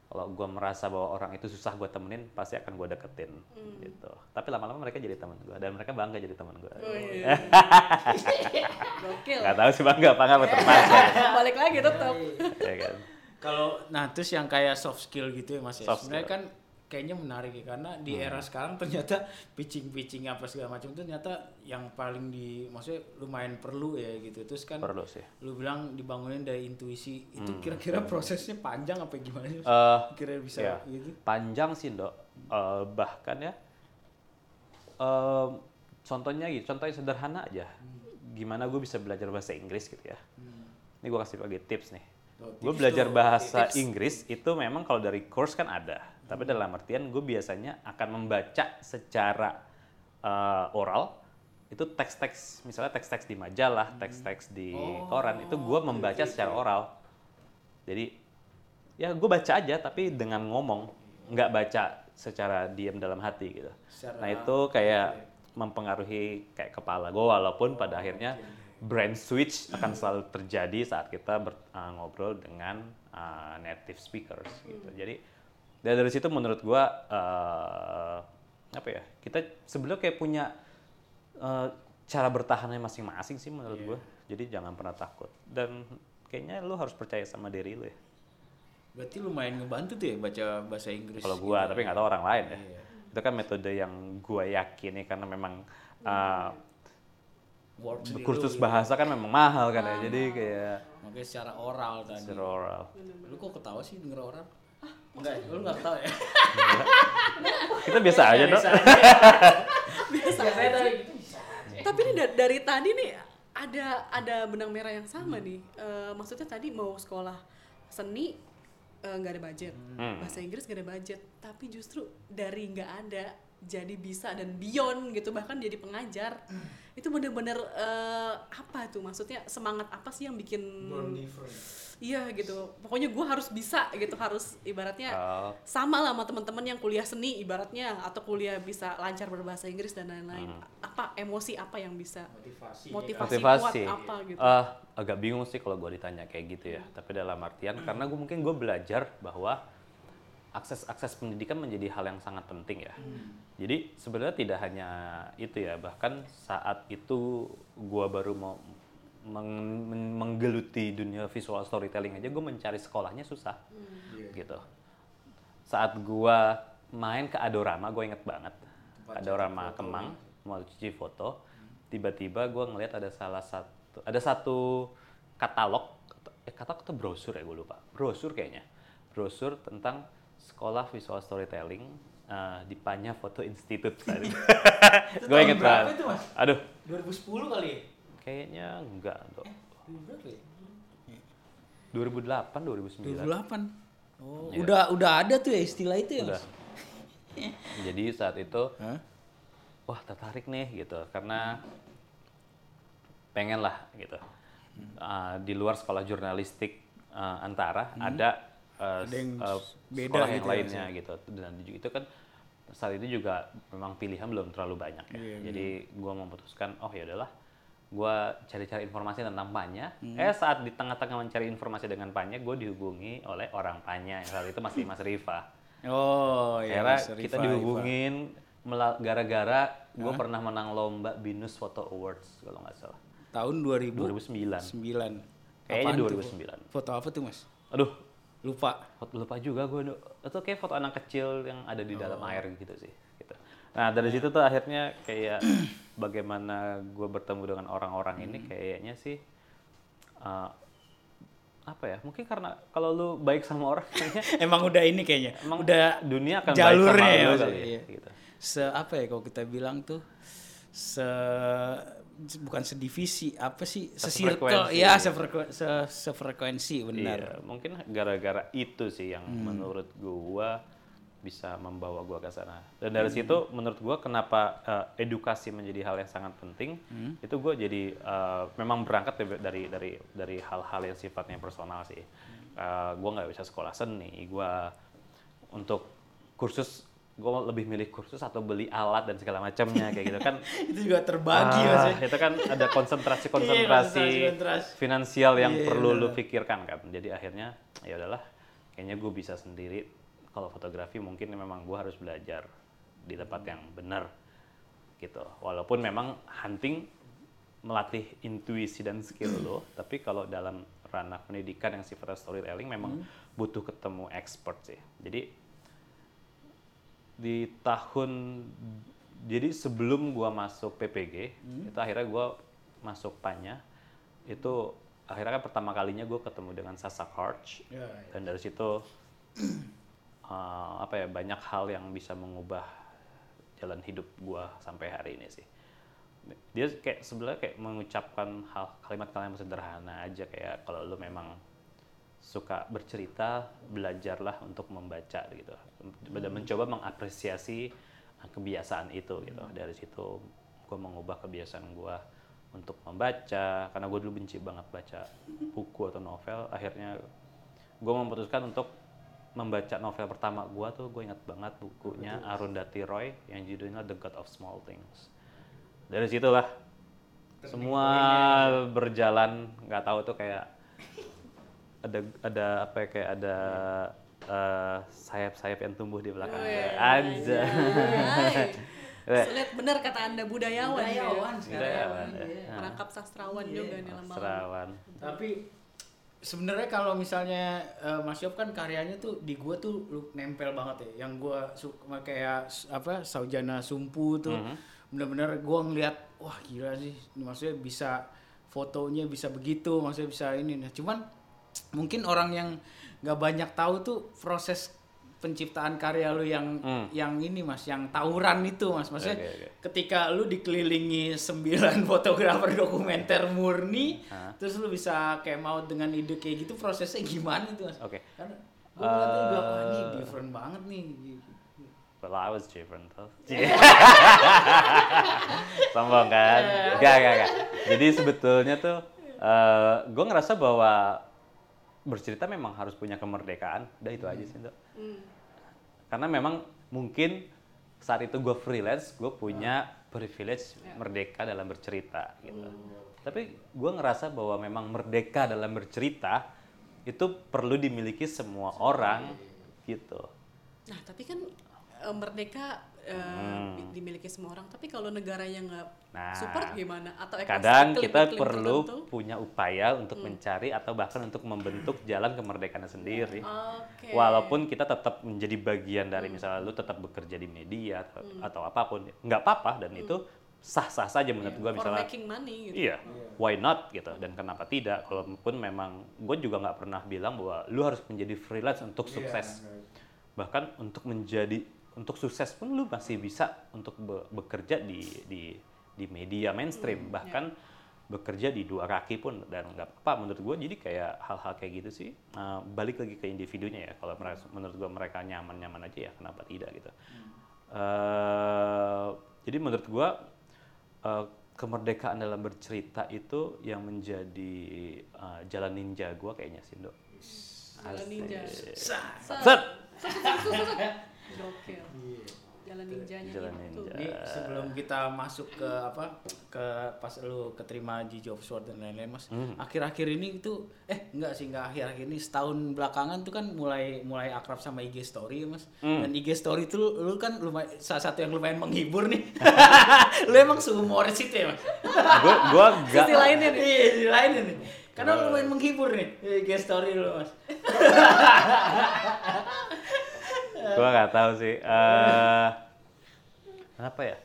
Speaker 2: kalau gue merasa bahwa orang itu susah gue temenin pasti akan gue deketin gitu tapi lama-lama mereka jadi teman gue dan mereka bangga jadi teman gue
Speaker 1: Oh, iya. Gokil.
Speaker 2: nggak tahu sih bangga apa nggak terpaksa
Speaker 1: Balik lagi tetap.
Speaker 2: ya kan
Speaker 3: Kalau nah terus yang kayak soft skill gitu ya Mas ya.
Speaker 2: Soft
Speaker 3: Sebenarnya kan kayaknya menarik ya karena di era sekarang ternyata pitching-pitching apa segala macam itu ternyata yang paling di maksudnya lumayan perlu ya gitu. Terus kan
Speaker 2: perlu sih
Speaker 3: lu bilang dibangunin dari intuisi. Itu kira-kira prosesnya panjang apa gimana sih?
Speaker 2: Eh,
Speaker 3: Kira bisa
Speaker 2: ya.
Speaker 3: gitu.
Speaker 2: panjang sih dok Eh, bahkan ya eh, contohnya gitu contohnya sederhana aja gimana gue bisa belajar bahasa Inggris gitu ya ini gue kasih lagi tips nih gue belajar bahasa
Speaker 3: tips.
Speaker 2: Inggris itu memang kalau dari course kan ada. Tapi dalam artian gue biasanya akan membaca secara eh, oral itu teks-teks misalnya teks-teks di majalah teks-teks di koran itu gue membaca secara oral. Jadi ya gue baca aja tapi dengan ngomong. Nggak baca secara diam dalam hati gitu.
Speaker 3: Secara-
Speaker 2: nah itu kayak mempengaruhi kayak kepala gue walaupun pada akhirnya brain switch akan selalu terjadi saat kita ber- uh, ngobrol dengan uh, native speakers gitu. Jadi dari dari situ menurut gue uh, apa ya kita sebenarnya kayak punya uh, cara bertahannya masing-masing sih menurut gue jadi jangan pernah takut. Dan kayaknya lu harus percaya sama diri lu ya.
Speaker 3: Berarti lumayan ngebantu tuh ya baca bahasa Inggris.
Speaker 2: kalau gua tapi nggak tahu orang lain ya.
Speaker 3: Iya.
Speaker 2: itu kan metode yang gua yakini karena memang uh,
Speaker 3: Works di
Speaker 2: kursus
Speaker 3: lu,
Speaker 2: bahasa kan memang mahal kan ya jadi kayak
Speaker 3: Makanya secara oral tadi.
Speaker 2: secara oral
Speaker 3: Lu kok ketawa sih denger oral? Enggak, lu enggak ketawa ya?
Speaker 2: kita biasa aja dong
Speaker 3: Biasa aja.
Speaker 1: Biasa
Speaker 3: Biasa
Speaker 1: aja.
Speaker 3: aja gitu. Bisa aja.
Speaker 1: Tapi ini da- dari tadi nih ada ada benang merah yang sama nih. Eh, maksudnya tadi mau sekolah seni eh, nggak ada budget,
Speaker 2: Hmm.
Speaker 1: bahasa Inggris nggak ada budget, tapi justru dari nggak ada jadi bisa dan beyond gitu bahkan jadi pengajar. Itu bener-bener eh, apa tuh maksudnya semangat apa sih yang bikin iya gitu. Pokoknya gue harus bisa gitu harus ibaratnya
Speaker 2: Oh,
Speaker 1: sama lah sama teman-teman yang kuliah seni ibaratnya atau kuliah bisa lancar berbahasa Inggris dan lain-lain. Apa emosi apa yang bisa
Speaker 3: Motivasi.
Speaker 1: Motivasi.
Speaker 2: motivasi.
Speaker 1: kuat apa gitu?
Speaker 2: Eh, agak bingung sih kalau gua ditanya kayak gitu ya. Tapi dalam artian karena gue mungkin gue belajar bahwa akses akses pendidikan menjadi hal yang sangat penting ya. Jadi sebenarnya tidak hanya itu ya bahkan saat itu gua baru mau meng- men- menggeluti dunia visual storytelling aja gue mencari sekolahnya susah gitu. Saat gua main ke Adorama gue inget banget. Adorama Kemang mau cuci foto. Tiba-tiba gua ngelihat ada salah satu ada satu katalog eh katalog atau brosur ya gue lupa. Brosur kayaknya. Brosur tentang sekolah visual storytelling eh, di Panya Foto Institute tadi gue inget banget
Speaker 3: itu, Mas?
Speaker 2: aduh
Speaker 3: 2010 kali ya?
Speaker 2: kayaknya enggak dok
Speaker 3: Berapa ya?
Speaker 2: 2008 2009
Speaker 3: 2008. Oh,
Speaker 2: Iya.
Speaker 3: udah udah ada tuh ya istilah itu ya,
Speaker 2: udah
Speaker 3: Mas?
Speaker 2: jadi saat itu
Speaker 3: Hah?
Speaker 2: wah tertarik nih gitu karena pengen lah gitu Uh, di luar sekolah jurnalistik uh, antara ada uh.
Speaker 3: Ada yang
Speaker 2: uh,
Speaker 3: beda
Speaker 2: sekolah yang
Speaker 3: gitu ya,
Speaker 2: lainnya gitu dan itu kan saat itu juga memang pilihan belum terlalu banyak ya.
Speaker 3: Iya,
Speaker 2: Jadi gue memutuskan, oh ya udahlah, gue cari-cari informasi tentang Panya.
Speaker 3: Hmm.
Speaker 2: Eh saat di tengah-tengah mencari informasi dengan Panya, gue dihubungi oleh orang Panya yang saat itu masih Mas Rifa.
Speaker 3: Oh, iya.
Speaker 2: Akhirnya
Speaker 3: Mas
Speaker 2: kita dihubungin gara-gara gue pernah menang lomba Binus Photo Awards kalau nggak salah.
Speaker 3: Tahun 2000.
Speaker 2: 2009.
Speaker 3: 9.
Speaker 2: Kayaknya
Speaker 3: Apaan tuh,
Speaker 2: 2009.
Speaker 3: Foto apa tuh, Mas?
Speaker 2: Aduh,
Speaker 3: Lupa.
Speaker 2: foto lupa juga gue itu kayak foto anak kecil yang ada di
Speaker 3: Oh.
Speaker 2: dalam air gitu sih gitu. nah dari situ tuh akhirnya kayak bagaimana gue bertemu dengan orang-orang
Speaker 3: Hmm.
Speaker 2: ini kayaknya sih uh, apa ya mungkin karena kalau lu baik sama orang kayaknya
Speaker 3: Emang udah ini kayaknya.
Speaker 2: emang
Speaker 3: udah
Speaker 2: dunia akan
Speaker 3: jalurnya
Speaker 2: baik
Speaker 3: ya,
Speaker 2: sama lu
Speaker 3: Mas?
Speaker 2: kali ya,
Speaker 3: Iya.
Speaker 2: gitu.
Speaker 3: Se apa ya kalau kita bilang tuh se bukan sedivisi apa sih sesirkel ya sefreku, se sefrekuensi benar
Speaker 2: Iya, mungkin gara-gara itu sih yang
Speaker 3: Hmm.
Speaker 2: menurut gua bisa membawa gua ke sana. Dan
Speaker 3: Hmm.
Speaker 2: dari situ menurut gua kenapa eh, edukasi menjadi hal yang sangat penting,
Speaker 3: Hmm.
Speaker 2: itu gua jadi eh, memang berangkat dari dari dari hal-hal yang sifatnya personal sih. Eh, gua nggak bisa sekolah seni, gua untuk kursus gua lebih milih kursus atau beli alat dan segala macamnya kayak gitu kan
Speaker 3: itu juga terbagi
Speaker 2: Ah,
Speaker 3: mas ya.
Speaker 2: itu kan ada konsentrasi
Speaker 3: Iya,
Speaker 2: konsentrasi
Speaker 3: konsentrasi-konsentrasi.
Speaker 2: finansial yang
Speaker 3: Iya,
Speaker 2: perlu
Speaker 3: benar.
Speaker 2: lu pikirkan kan jadi akhirnya ya udahlah kayaknya gue bisa sendiri kalau fotografi mungkin memang gue harus belajar di tempat yang benar gitu walaupun memang hunting melatih intuisi dan skill lo tapi kalau dalam ranah pendidikan yang sifatnya storytelling memang butuh ketemu expert sih jadi di tahun jadi sebelum gua masuk PPG itu akhirnya gua masuk Panya. Itu akhirnya kan pertama kalinya gue ketemu dengan Sasa Karch.
Speaker 3: Ya,
Speaker 2: dan dari situ eh, apa ya banyak hal yang bisa mengubah jalan hidup gua sampai hari ini sih. Dia kayak sebenarnya kayak mengucapkan hal kalimat-kalimat sederhana aja kayak kalau lu memang suka bercerita belajarlah untuk membaca gitu. Dan mencoba mengapresiasi uh, kebiasaan itu gitu. Dari situ gue mengubah kebiasaan gue untuk membaca karena gue dulu benci banget baca buku atau novel. Akhirnya gue memutuskan untuk membaca novel pertama gue tuh gue ingat banget bukunya Arundhati Roy yang judulnya The God of Small Things. Dari situlah semua berjalan nggak tahu tuh kayak ada ada apa ya kayak ada eh, sayap-sayap yang tumbuh di belakang aja
Speaker 1: Sulit bener kata anda budayawan,
Speaker 3: Budayawan
Speaker 1: ya.
Speaker 2: Budayawan,
Speaker 1: Budayawan.
Speaker 2: ya.
Speaker 1: Merangkap sastrawan juga nih lama-lama.
Speaker 2: Serawan.
Speaker 3: tapi sebenarnya kalau misalnya eh, Mas Yop kan karyanya tuh di gua tuh lu nempel banget ya yang gua suka kayak apa Saujana Sumpu tuh
Speaker 2: Mhm.
Speaker 3: bener-bener gua ngeliat wah gila sih maksudnya bisa fotonya bisa begitu maksudnya bisa ini nah cuman mungkin orang yang nggak banyak tahu tuh proses penciptaan karya lu yang
Speaker 2: Hmm.
Speaker 3: yang ini mas yang tawuran itu mas maksudnya
Speaker 2: Oke, oke.
Speaker 3: ketika lu dikelilingi sembilan fotografer dokumenter murni
Speaker 2: Hah?
Speaker 3: terus lu bisa kayak mau dengan ide kayak gitu prosesnya gimana itu mas
Speaker 2: Oke.
Speaker 3: karena gue ngeliatnya bilang wah ini
Speaker 2: Eh.
Speaker 3: different banget nih
Speaker 2: Well, I was different though. Sombong kan? Gak, gak, gak. Jadi sebetulnya tuh gue ngerasa bahwa bercerita memang harus punya kemerdekaan. Udah itu aja sih, Dok.
Speaker 1: Hmm.
Speaker 2: Karena memang mungkin saat itu gue freelance, gue punya privilege merdeka dalam bercerita gitu. Tapi gue ngerasa bahwa memang merdeka dalam bercerita itu perlu dimiliki semua orang gitu.
Speaker 1: Nah, tapi kan eh, merdeka eh, di- dimiliki semua orang. Tapi kalau negaranya nggak
Speaker 2: Hmm. Nah,
Speaker 1: support gimana? Atau
Speaker 2: Kadang kita
Speaker 1: iklim
Speaker 2: perlu
Speaker 1: tertentu?
Speaker 2: punya upaya untuk mencari atau bahkan untuk membentuk jalan kemerdekaan sendiri.
Speaker 1: Oke.
Speaker 2: Walaupun kita tetap menjadi bagian dari misalnya lu tetap bekerja di media atau, atau apa pun, nggak apa-apa dan itu sah-sah saja menurut gua
Speaker 1: for
Speaker 2: misalnya.
Speaker 1: making money gitu.
Speaker 2: Iya, why not gitu dan kenapa tidak? Walaupun memang gue juga nggak pernah bilang bahwa lu harus menjadi freelance untuk sukses. Bahkan untuk menjadi untuk sukses pun lu masih bisa untuk be- bekerja di di di media mainstream. Bahkan bekerja di dua kaki pun dan nggak apa menurut gue jadi kayak hal-hal kayak gitu sih uh, balik lagi ke individunya ya. Kalau mereka menurut gue mereka nyaman-nyaman aja ya kenapa tidak gitu. Uh, jadi menurut gue uh, kemerdekaan dalam bercerita itu yang menjadi uh, jalan ninja gue kayaknya sih dok
Speaker 1: Jalan ninja. Set. Gokil. jalan ninjanya
Speaker 2: Jalan
Speaker 1: itu.
Speaker 2: ninja.
Speaker 3: Ini sebelum kita masuk ke apa ke pas lu keterima di Job Sword dan lain-lain mas.
Speaker 2: Hmm.
Speaker 3: Akhir-akhir ini tuh eh enggak sih enggak akhir-akhir ini setahun belakangan tuh kan mulai mulai akrab sama IG Story mas.
Speaker 2: Hmm.
Speaker 3: Dan IG Story tuh lu, lu kan lumayan salah satu yang lumayan menghibur nih. lu emang sehumoris itu ya mas.
Speaker 2: gue gue gak
Speaker 1: Sisi lainnya nih.
Speaker 3: Iya sisi lainnya nih. Karena lu lumayan menghibur nih IG Story lu mas.
Speaker 2: gue nggak tahu sih eh apa ya?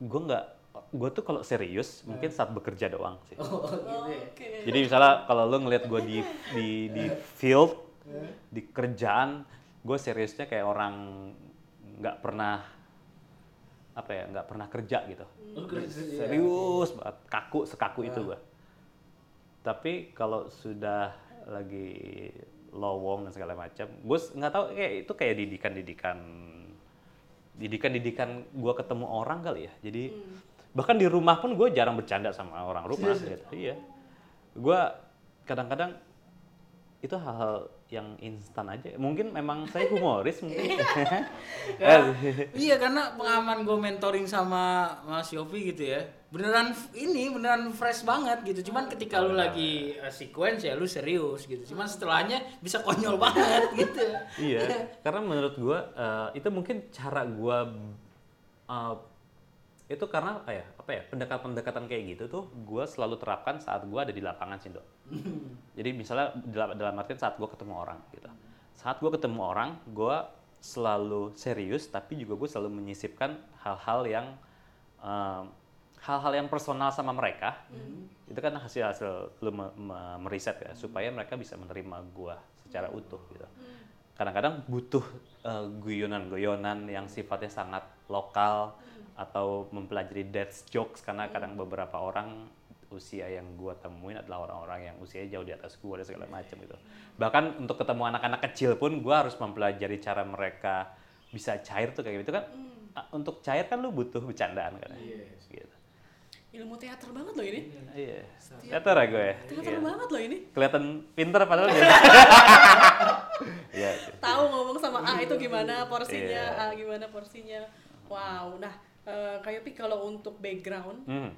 Speaker 2: Gue nggak gue tuh kalau serius mungkin saat bekerja doang sih.
Speaker 3: Oh gitu ya.
Speaker 1: Oke.
Speaker 2: jadi misalnya kalau lo ngelihat gue di di di field di kerjaan gue seriusnya kayak orang nggak pernah apa ya nggak pernah kerja gitu.
Speaker 3: Oh, kerja, iya.
Speaker 2: serius banget kaku sekaku itu gue tapi kalau sudah lagi lowong dan segala macam. Gue nggak tahu kayak itu kayak didikan didikan didikan didikan gue ketemu orang kali ya. Jadi bahkan di rumah pun gue jarang bercanda sama orang rumah gitu. Iya. Gue kadang-kadang itu hal-hal yang instan aja. Mungkin memang saya humoris mungkin.
Speaker 3: Ya, iya karena pengalaman gue mentoring sama Mas Yofi gitu ya beneran ini beneran fresh banget gitu. Cuman ketika lu lagi uh, sequence ya lu serius gitu. Cuman setelahnya bisa konyol banget gitu.
Speaker 2: Iya karena menurut gua eh, itu mungkin cara gua eh, itu karena apa ya apa ya pendekatan-pendekatan kayak gitu tuh gua selalu terapkan saat gua ada di lapangan sih dok. Jadi misalnya dalam, dalam artian saat gua ketemu orang gitu. Saat gua ketemu orang gua selalu serius tapi juga gue selalu menyisipkan hal-hal yang em, hal-hal yang personal sama mereka. Itu kan hasil hasil lu me- me- meriset ya supaya mereka bisa menerima gua secara utuh gitu. Kadang-kadang butuh eh, guyonan-guyonan yang sifatnya sangat lokal atau mempelajari dance jokes karena kadang beberapa orang usia yang gua temuin adalah orang-orang yang usianya jauh di atas gua dan segala macam gitu. Bahkan untuk ketemu anak-anak kecil pun gua harus mempelajari cara mereka bisa cair tuh kayak gitu kan. Ah, Untuk cair kan lu butuh bercandaan kan. Gitu.
Speaker 1: Ilmu teater banget loh ini.
Speaker 2: Iya. Teater ya gue.
Speaker 1: Teater
Speaker 2: Iya.
Speaker 1: banget loh ini.
Speaker 2: Kelihatan pinter padahal dia. Iya.
Speaker 1: Tahu ngomong sama A itu gimana porsinya,
Speaker 2: Iya.
Speaker 1: A gimana porsinya. Wow. Nah, eh, Kak Yopi kalau untuk background,
Speaker 2: Hmm.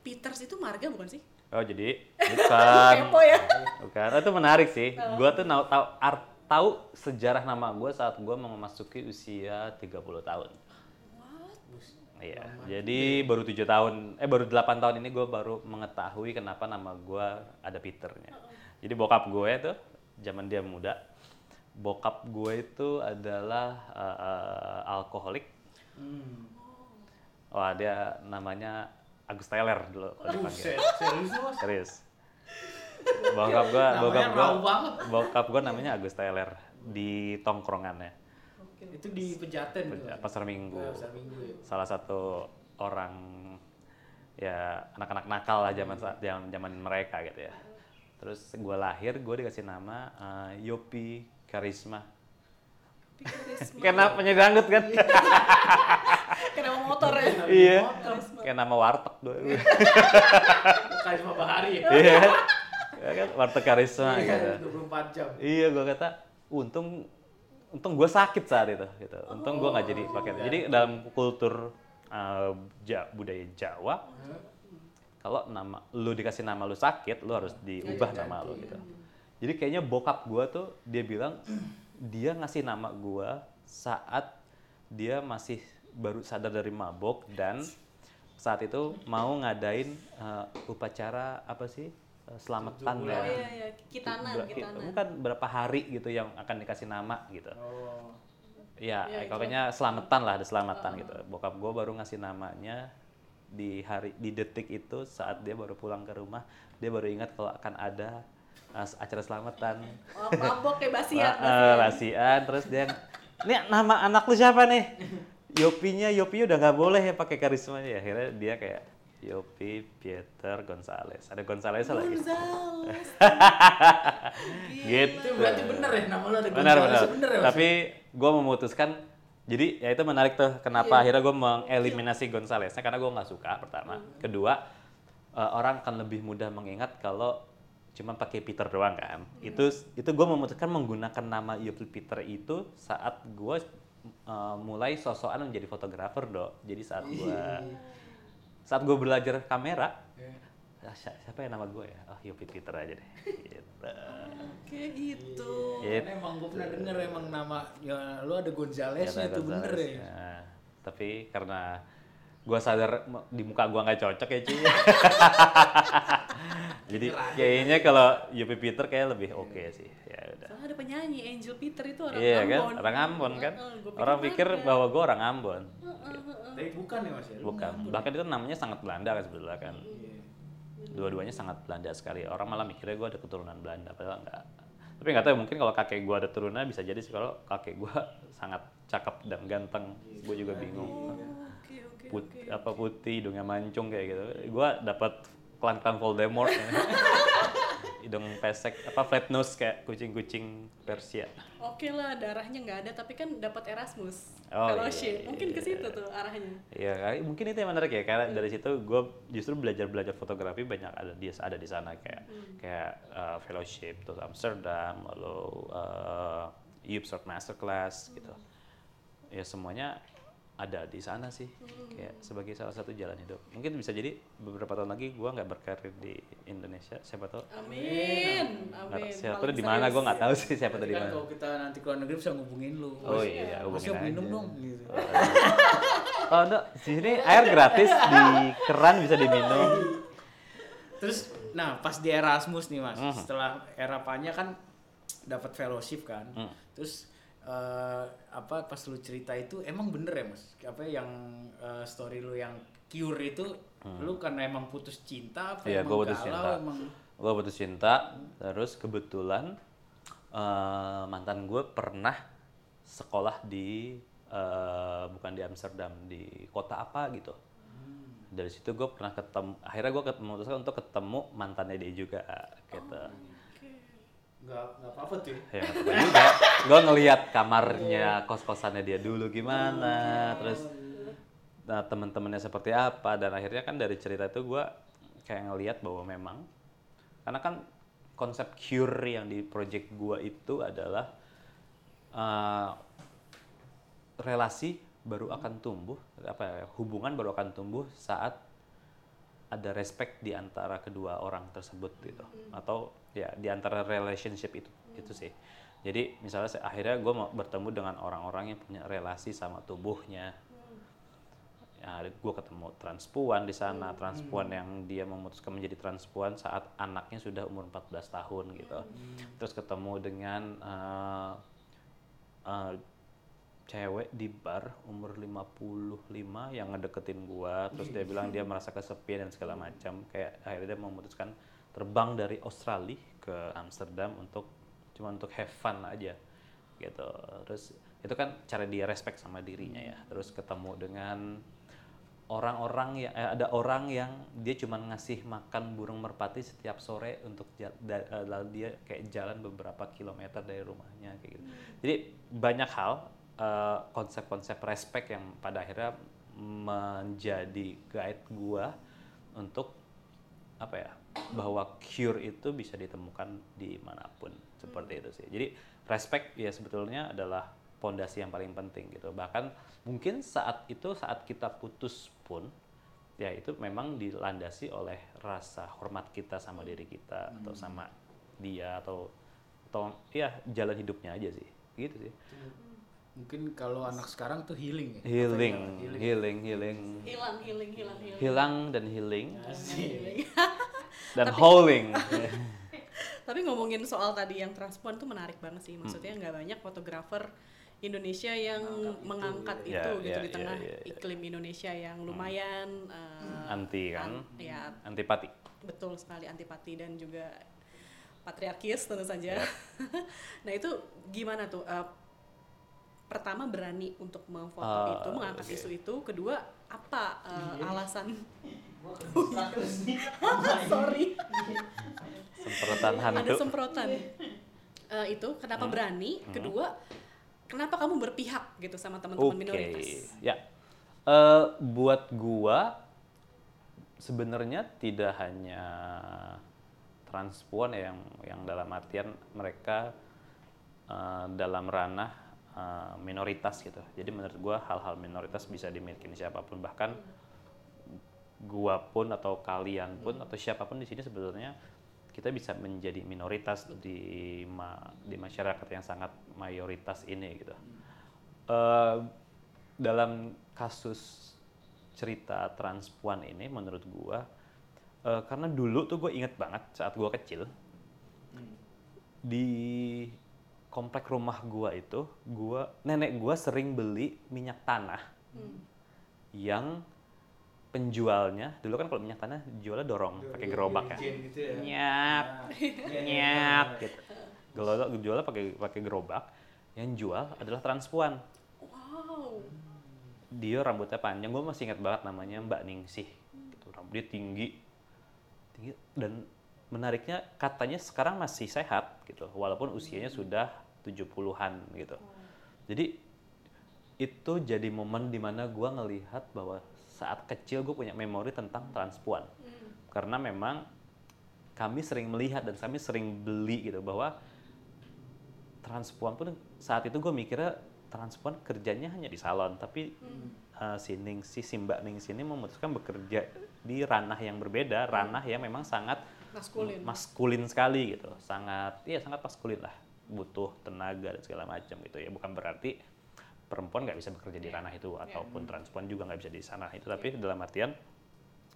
Speaker 1: Peters itu marga bukan sih?
Speaker 2: Oh jadi bukan.
Speaker 1: Kepo ya.
Speaker 2: Bukan. Oh, itu menarik sih. Gua tuh tahu tahu art tahu sejarah nama gue saat gua mau memasuki usia 30 tahun. Iya. Jadi baru tujuh tahun, eh baru 8 tahun ini gue baru mengetahui kenapa nama gua ada Peternya. Jadi bokap gue tuh zaman dia muda, bokap gue itu adalah eh, eh, alkoholik.
Speaker 3: Hmm.
Speaker 2: Wah dia namanya Agus Teller dulu kalau dipanggil.
Speaker 3: Serius mas
Speaker 2: Serius. Bokap gua,
Speaker 3: Namanya
Speaker 2: bokap gua, bokap gua namanya Agus Teller di tongkrongannya
Speaker 3: itu di pejaten tuh, Mas.
Speaker 2: pasar Minggu.
Speaker 3: Oh, pasar minggu ya
Speaker 2: Salah satu orang ya anak-anak nakal lah zaman saat zaman zaman mereka gitu ya. Terus gua lahir, gua dikasih nama eh, Yopi Karisma. Kayak penyanyi dangdut kan?
Speaker 1: Kenapa motor ya?
Speaker 2: iya. Kayak nama warteg gua.
Speaker 3: karisma bahari ya
Speaker 2: Iya. Ya kan warteg Karisma gitu.
Speaker 3: 24 jam
Speaker 2: Iya, gua kata untung untung gue sakit saat itu gitu. Untung gue nggak jadi pakai. Jadi dalam kultur uh, Ja- budaya Jawa kalau nama lu dikasih nama lu sakit, lu harus diubah nama lu gitu. Jadi kayaknya bokap gua tuh dia bilang dia ngasih nama gua saat dia masih baru sadar dari mabok dan saat itu mau ngadain uh, upacara apa sih? Uh, selamatan
Speaker 1: Oh
Speaker 2: ya.
Speaker 1: iya iya, kitanan,
Speaker 2: Ber-
Speaker 1: kitanan.
Speaker 2: bukan berapa hari gitu yang akan dikasih nama gitu.
Speaker 3: oh
Speaker 2: Ya,
Speaker 1: Iya,
Speaker 2: pokoknya selamatan lah, ada selamatan gitu. Bokap gue baru ngasih namanya di hari di detik itu saat dia baru pulang ke rumah, dia baru ingat kalau akan ada acara selamatan.
Speaker 1: Oh, mabok kayak basian.
Speaker 2: Eh, basian, terus dia, ini nama anak lu siapa nih? Yopinya, Yopinya udah nggak boleh ya pakai karismanya. Akhirnya dia kayak Yopi Pieter Gonzales. Ada Gonzales lagi.
Speaker 1: Gonzales.
Speaker 2: Gitu.
Speaker 3: itu berarti bener ya nama lu ada Gonzales,
Speaker 2: benar
Speaker 3: bener ya
Speaker 2: tapi gue memutuskan jadi ya itu menarik tuh kenapa akhirnya gue mengeliminasi Gonzalesnya karena gue nggak suka pertama kedua eh, orang akan lebih mudah mengingat kalau cuma pakai Peter doang kan itu itu gue memutuskan menggunakan nama Yopi Peter itu saat gue uh, mulai sosokan menjadi fotografer dok. Jadi saat
Speaker 3: Iya.
Speaker 2: gua saat gue belajar kamera,
Speaker 3: Iya.
Speaker 2: ah, si- siapa yang nama gue ya? Oh, Yopi Peter aja deh. Gitu.
Speaker 1: Kayak gitu.
Speaker 2: Iya.
Speaker 3: Karena emang gue pernah denger emang nama ya lu ada Gonzales
Speaker 2: Kata
Speaker 3: itu bener ya.
Speaker 2: ya. Tapi karena gua sadar di muka gua nggak cocok ya cuy. Jadi kayaknya kalau Yopi Peter kayak lebih oke sih. Ya udah.
Speaker 1: Soalnya ada penyanyi Angel Peter itu orang
Speaker 2: Iya kan,
Speaker 1: Ambon.
Speaker 2: orang Ambon kan. Orang pikir
Speaker 1: ada.
Speaker 2: bahwa gua orang Ambon.
Speaker 3: Tapi bukan ya Mas ya.
Speaker 2: Bukan.
Speaker 3: ngambek.
Speaker 2: Bahkan itu namanya sangat Belanda kan sebetulnya kan.
Speaker 3: Iya.
Speaker 2: Dua-duanya sangat Belanda sekali. Orang malah mikirnya gua ada keturunan Belanda, padahal enggak. Tapi nggak tahu mungkin kalau kakek gua ada turunan bisa jadi sih kalau kakek gua sangat cakep dan ganteng. Gue juga bingung. Put
Speaker 1: oke.
Speaker 2: apa putih hidungnya mancung kayak gitu gua dapat klan-klan Voldemort ya. hidung pesek apa flat nose kayak kucing-kucing Persia
Speaker 1: Oke lah, darahnya nggak ada tapi kan dapat Erasmus
Speaker 2: Oh,
Speaker 1: fellowship.
Speaker 2: iya,
Speaker 1: Mungkin ke
Speaker 2: iya.
Speaker 1: situ tuh arahnya.
Speaker 2: Iya, mungkin itu yang menarik ya karena dari situ gue justru belajar belajar fotografi banyak ada di ada di sana kayak kayak uh, fellowship terus Amsterdam lalu uh, Masterclass gitu. Ya semuanya ada di sana sih kayak sebagai salah satu jalan hidup. Mungkin bisa jadi beberapa tahun lagi gue nggak berkarir di Indonesia, siapa tahu.
Speaker 1: Amin.
Speaker 2: Nggak
Speaker 1: Amin.
Speaker 2: tahu siapa tuh di mana
Speaker 1: serius.
Speaker 2: gue nggak tahu sih siapa tuh
Speaker 3: Nanti
Speaker 2: di
Speaker 3: kan
Speaker 2: mana.
Speaker 3: kalau kita nanti ke luar negeri bisa ngubungin lu.
Speaker 2: Oh iya,
Speaker 3: Mas
Speaker 2: hubungin
Speaker 3: Yop minum
Speaker 2: aja.
Speaker 3: dong gitu.
Speaker 2: Oh, enggak, di sini air gratis di keran bisa diminum.
Speaker 3: Terus nah pas di Erasmus nih Mas,
Speaker 2: Mhm.
Speaker 3: setelah era Panya kan dapat fellowship kan.
Speaker 2: Hmm.
Speaker 3: Terus eh, apa pas lu cerita itu emang bener ya Mas? Apa yang eh, story lu yang cure itu lu karena emang putus cinta apa
Speaker 2: Hmm. Iya,
Speaker 3: emang
Speaker 2: gue putus
Speaker 3: galau,
Speaker 2: cinta.
Speaker 3: emang
Speaker 2: Gue putus cinta, terus kebetulan eh, mantan gue pernah sekolah di eh, bukan di Amsterdam, di kota apa gitu. Dari situ gue pernah ketemu, akhirnya gue memutuskan untuk ketemu mantannya dia juga gitu.
Speaker 3: Nggak nggak apa-apa tuh ya.
Speaker 2: Apa-apa juga. Gue ngelihat kamarnya kos-kosannya dia dulu gimana, terus nah, teman-temannya seperti apa, dan akhirnya kan dari cerita itu gue kayak ngelihat bahwa memang karena kan konsep cure yang di project gue itu adalah eh, relasi baru akan tumbuh, apa ya, hubungan baru akan tumbuh saat ada respect di antara kedua orang tersebut gitu atau ya di antara relationship itu itu sih. Jadi misalnya saya, akhirnya gue mau bertemu dengan orang-orang yang punya relasi sama tubuhnya. Ya gue ketemu transpuan di sana transpuan yang dia memutuskan menjadi transpuan saat anaknya sudah umur 14 tahun gitu. Terus ketemu dengan eh, eh, cewek di bar umur 55 yang ngedeketin gua. Terus dia bilang dia merasa kesepian dan segala macam. Kayak akhirnya dia memutuskan terbang dari Australia ke Amsterdam untuk cuma untuk have fun aja gitu. Terus itu kan cara dia respect sama dirinya ya. Terus ketemu dengan orang-orang yang eh, ada orang yang dia cuma ngasih makan burung merpati setiap sore untuk da- eh, lalu dia kayak jalan beberapa kilometer dari rumahnya kayak gitu. Jadi banyak hal eh, konsep-konsep respect yang pada akhirnya menjadi guide gua untuk apa ya bahwa cure itu bisa ditemukan di mana pun. Seperti itu sih. Jadi respect ya sebetulnya adalah pondasi yang paling penting gitu. Bahkan mungkin saat itu saat kita putus pun ya itu memang dilandasi oleh rasa hormat kita sama diri kita atau sama dia atau atau ya jalan hidupnya aja sih. Gitu sih.
Speaker 3: Mungkin kalau anak sekarang tuh healing ya.
Speaker 2: Healing healing. healing
Speaker 1: Hilang, healing, hilang, hilang.
Speaker 2: hilang dan healing.
Speaker 3: Asik.
Speaker 2: dan howling
Speaker 1: Tapi ngomongin soal tadi yang transpuan tuh menarik banget sih. Maksudnya nggak banyak fotografer Indonesia yang mengangkat itu,
Speaker 2: Ya,
Speaker 1: gitu
Speaker 2: ya,
Speaker 1: di tengah
Speaker 2: ya, ya, ya.
Speaker 1: iklim Indonesia yang lumayan eh,
Speaker 2: anti kan
Speaker 1: an- ya
Speaker 2: antipati
Speaker 1: betul sekali antipati dan juga patriarkis tentu saja.
Speaker 2: Ya.
Speaker 1: nah itu gimana tuh? Eh, pertama berani untuk memfoto
Speaker 2: Ah,
Speaker 1: itu, mengangkat
Speaker 2: oke.
Speaker 1: isu itu. Kedua apa eh, alasan? Sorry,
Speaker 2: semprotan
Speaker 1: ada
Speaker 2: hantu
Speaker 1: semprotan. Eh, itu kenapa
Speaker 2: Hmm.
Speaker 1: berani? Kedua, kenapa kamu berpihak gitu sama teman-teman minoritas?
Speaker 2: ya. Eh, buat gua sebenarnya tidak hanya transpuan yang yang dalam artian mereka eh, dalam ranah uh, minoritas gitu. Jadi menurut gue hal-hal minoritas bisa dimiliki siapa pun bahkan gua pun atau kalian pun atau siapa pun di sini sebetulnya kita bisa menjadi minoritas di ma di masyarakat yang sangat mayoritas ini gitu. Uh, dalam kasus cerita transpuan ini menurut gua uh, karena dulu tuh gue inget banget saat gua kecil di komplek rumah gua itu gua nenek gua sering beli minyak tanah hmm. yang penjualnya dulu kan kalau minyak tanah jualnya dorong pakai gerobak ya, gitu ya. nyap nah, nyap gitu. Kalau jualnya pakai pakai gerobak yang jual adalah transpuan. Wow. Dia rambutnya panjang gue masih ingat banget namanya Mbak Ningsih gitu. Rambut dia tinggi tinggi dan menariknya katanya sekarang masih sehat gitu. Walaupun usianya sudah 70-an gitu. Jadi itu jadi momen di mana gue ngelihat bahwa saat kecil gue punya memori tentang transpuan. Hmm. karena memang kami sering melihat dan kami sering beli gitu bahwa transpuan pun saat itu gue mikirnya transpuan kerjanya hanya di salon tapi hmm. uh, si Ning si Simba Ning sini memutuskan bekerja di ranah yang berbeda ranah yang memang sangat
Speaker 1: maskulin.
Speaker 2: maskulin sekali gitu. Sangat iya sangat maskulin lah. Butuh tenaga dan segala macam gitu ya. Bukan berarti perempuan nggak bisa bekerja di iya. ranah itu yeah. ataupun transpuan juga nggak bisa di sana itu tapi yeah. dalam artian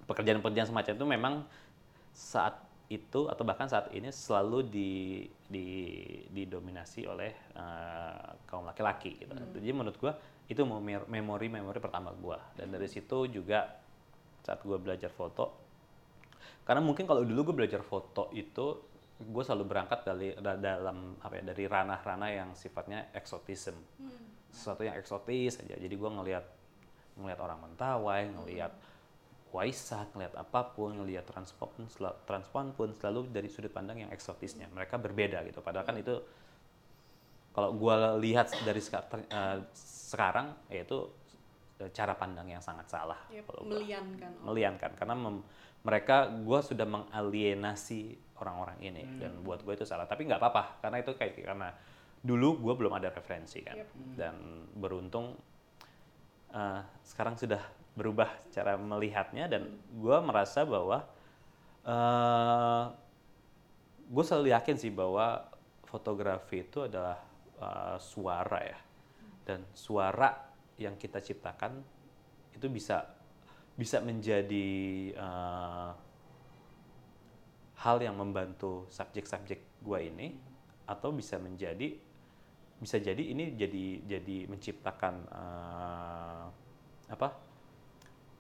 Speaker 2: pekerjaan-pekerjaan semacam itu memang saat itu atau bahkan saat ini selalu di, di didominasi oleh uh, kaum laki-laki gitu. Mm. Jadi menurut gua itu memori-memori pertama gua dan dari situ juga saat gua belajar foto karena mungkin kalau dulu gue belajar foto itu gue selalu berangkat dari dalam apa ya dari ranah-ranah yang sifatnya eksotisme. Hmm sesuatu yang eksotis aja. Jadi gue ngelihat ngelihat orang mentawai ngelihat waisak ngelihat apa pun ngelihat transport pun transpon pun selalu dari sudut pandang yang eksotisnya. Mereka berbeda gitu. Padahal kan itu kalau gue lihat dari sekarang, uh, sekarang yaitu eh, cara pandang yang sangat salah
Speaker 1: yep, meliankan
Speaker 2: meliankan. Karena mem, mereka gue sudah mengalienasi orang-orang ini. Hmm. dan buat gue itu salah. Tapi nggak apa-apa. Karena itu kayak karena dulu gue belum ada referensi kan. Yep. dan beruntung uh, sekarang sudah berubah cara melihatnya dan gue merasa bahwa uh, eh, gue selalu yakin sih bahwa fotografi itu adalah uh, suara ya. Dan suara yang kita ciptakan itu bisa bisa menjadi uh, hal yang membantu subjek-subjek gue ini atau bisa menjadi bisa jadi ini jadi jadi menciptakan uh, apa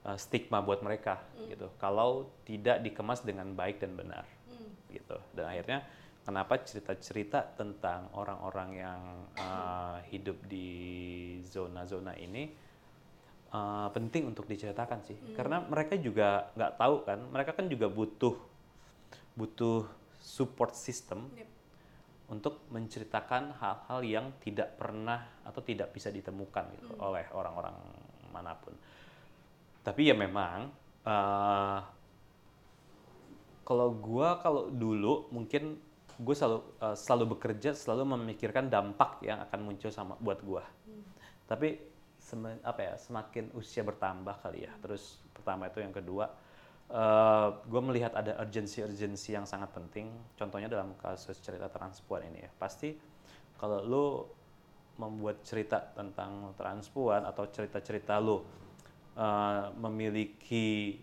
Speaker 2: uh, stigma buat mereka mm. gitu kalau tidak dikemas dengan baik dan benar mm. gitu dan akhirnya kenapa cerita-cerita tentang orang-orang yang uh, hidup di zona-zona ini uh, penting untuk diceritakan sih mm. karena mereka juga nggak tahu kan mereka kan juga butuh butuh support system yep untuk menceritakan hal-hal yang tidak pernah atau tidak bisa ditemukan gitu hmm. oleh orang-orang mana pun. Tapi ya memang uh, kalau gue kalau dulu mungkin gue selalu uh, selalu bekerja selalu memikirkan dampak yang akan muncul sama buat gue. Hmm. Tapi sem apa ya semakin usia bertambah kali ya. Terus pertama itu yang kedua uh, eh, gue melihat ada urgensi-urgensi yang sangat penting. Contohnya dalam kasus cerita transpuan ini ya, pasti kalau lo membuat cerita tentang transpuan atau cerita-cerita lo uh, memiliki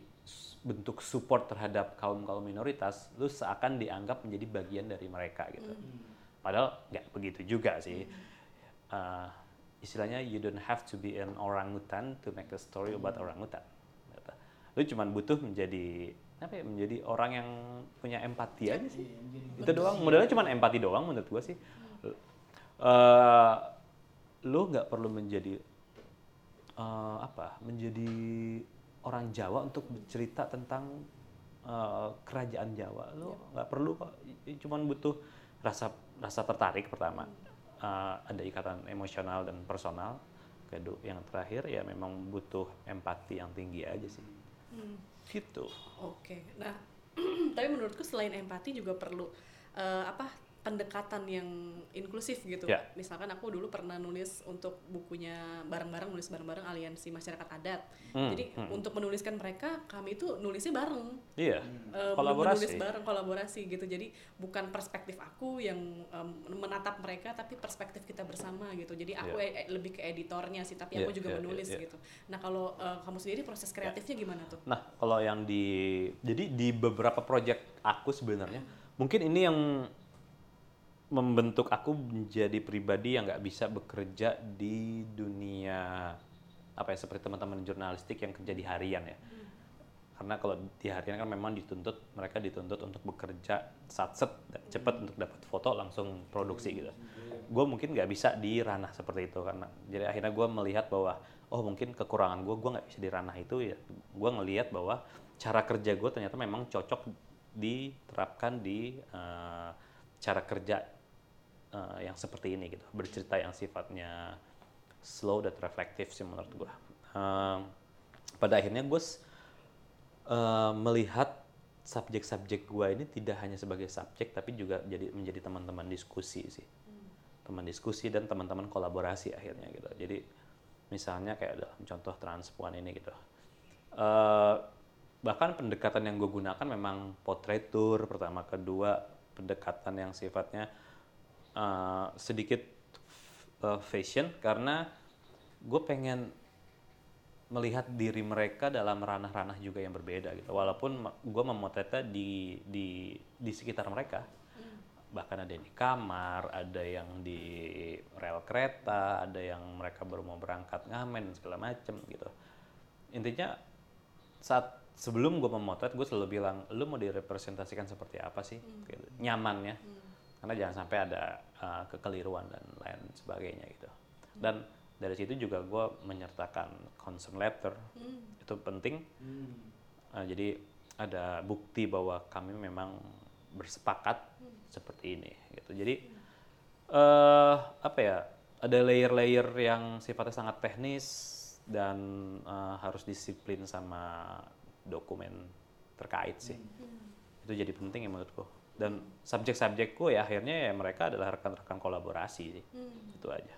Speaker 2: bentuk support terhadap kaum kaum minoritas, lo seakan dianggap menjadi bagian dari mereka gitu. Mm. Padahal nggak begitu juga sih. Uh, istilahnya you don't have to be an orangutan to make a story about orangutan lu cuma butuh menjadi apa ya menjadi orang yang punya empati aja sih. Iya, itu doang modalnya cuma empati doang menurut gua sih. Uh, lu nggak perlu menjadi uh, apa menjadi orang Jawa untuk bercerita tentang uh, kerajaan Jawa. Lu iya. nggak perlu kok. Cuma butuh rasa rasa tertarik pertama. Uh, ada ikatan emosional dan personal. Kedua yang terakhir ya memang butuh empati yang tinggi aja sih Hmm. Gitu.
Speaker 1: Oke. Okay. Nah, tapi menurutku selain empati juga perlu uh, apa pendekatan yang inklusif gitu.
Speaker 2: Ya.
Speaker 1: Misalkan aku dulu pernah nulis untuk bukunya bareng-bareng nulis bareng-bareng aliansi masyarakat adat.
Speaker 2: Hmm,
Speaker 1: Jadi untuk menuliskan mereka kami itu nulisnya bareng.
Speaker 2: Iya,
Speaker 1: Eh,
Speaker 2: kolaborasi.
Speaker 1: menulis bareng kolaborasi gitu jadi bukan perspektif aku yang em, menatap mereka tapi perspektif kita bersama gitu jadi aku e- e- lebih ke editornya sih tapi
Speaker 2: Iya,
Speaker 1: aku juga
Speaker 2: iya,
Speaker 1: menulis
Speaker 2: iya.
Speaker 1: gitu nah kalau eh, kamu sendiri proses kreatifnya gimana tuh
Speaker 2: Nah, kalau yang di jadi di beberapa project aku sebenarnya mungkin ini yang membentuk aku menjadi pribadi yang nggak bisa bekerja di dunia apa ya seperti teman-teman jurnalistik yang kerja di harian ya. Karena kalau di harian kan memang dituntut mereka dituntut untuk bekerja satset cepat untuk dapat foto langsung produksi gitu. Gue mungkin nggak bisa di ranah seperti itu karena jadi akhirnya gue melihat bahwa oh mungkin kekurangan gue gue nggak bisa di ranah itu ya. Gue ngelihat bahwa cara kerja gue ternyata memang cocok diterapkan di eh, cara kerja eh, yang seperti ini gitu bercerita yang sifatnya slow dan reflektif sih menurut gue pada akhirnya gue eh, melihat subjek-subjek gue ini tidak hanya sebagai subjek tapi juga jadi menjadi teman-teman diskusi sih. Teman diskusi dan teman-teman kolaborasi akhirnya gitu. Jadi misalnya kayak dalam contoh transpuan ini gitu. Eh, bahkan pendekatan yang gue gunakan memang portrait tour pertama kedua pendekatan yang sifatnya eh, sedikit eh, fashion karena gue pengen melihat diri mereka dalam ranah-ranah juga yang berbeda gitu. Walaupun gue memotretnya di di di sekitar mereka. Bahkan ada yang di kamar ada yang di rel kereta ada yang mereka baru mau berangkat ngamen segala macem gitu. Intinya saat sebelum gue memotret gue selalu bilang lu mau direpresentasikan seperti apa sih? Gitu. nyamannya karena jangan sampai ada uh, kekeliruan dan lain sebagainya gitu. Dan dari situ juga gue menyertakan concern letter. Itu penting. Uh, jadi ada bukti bahwa kami memang bersepakat seperti ini gitu. Jadi eh apa ya ada layer-layer yang sifatnya sangat teknis dan eh, harus disiplin sama dokumen terkait sih. Itu jadi penting ya menurutku dan subjek-subjekku ya akhirnya ya mereka adalah rekan-rekan kolaborasi sih itu aja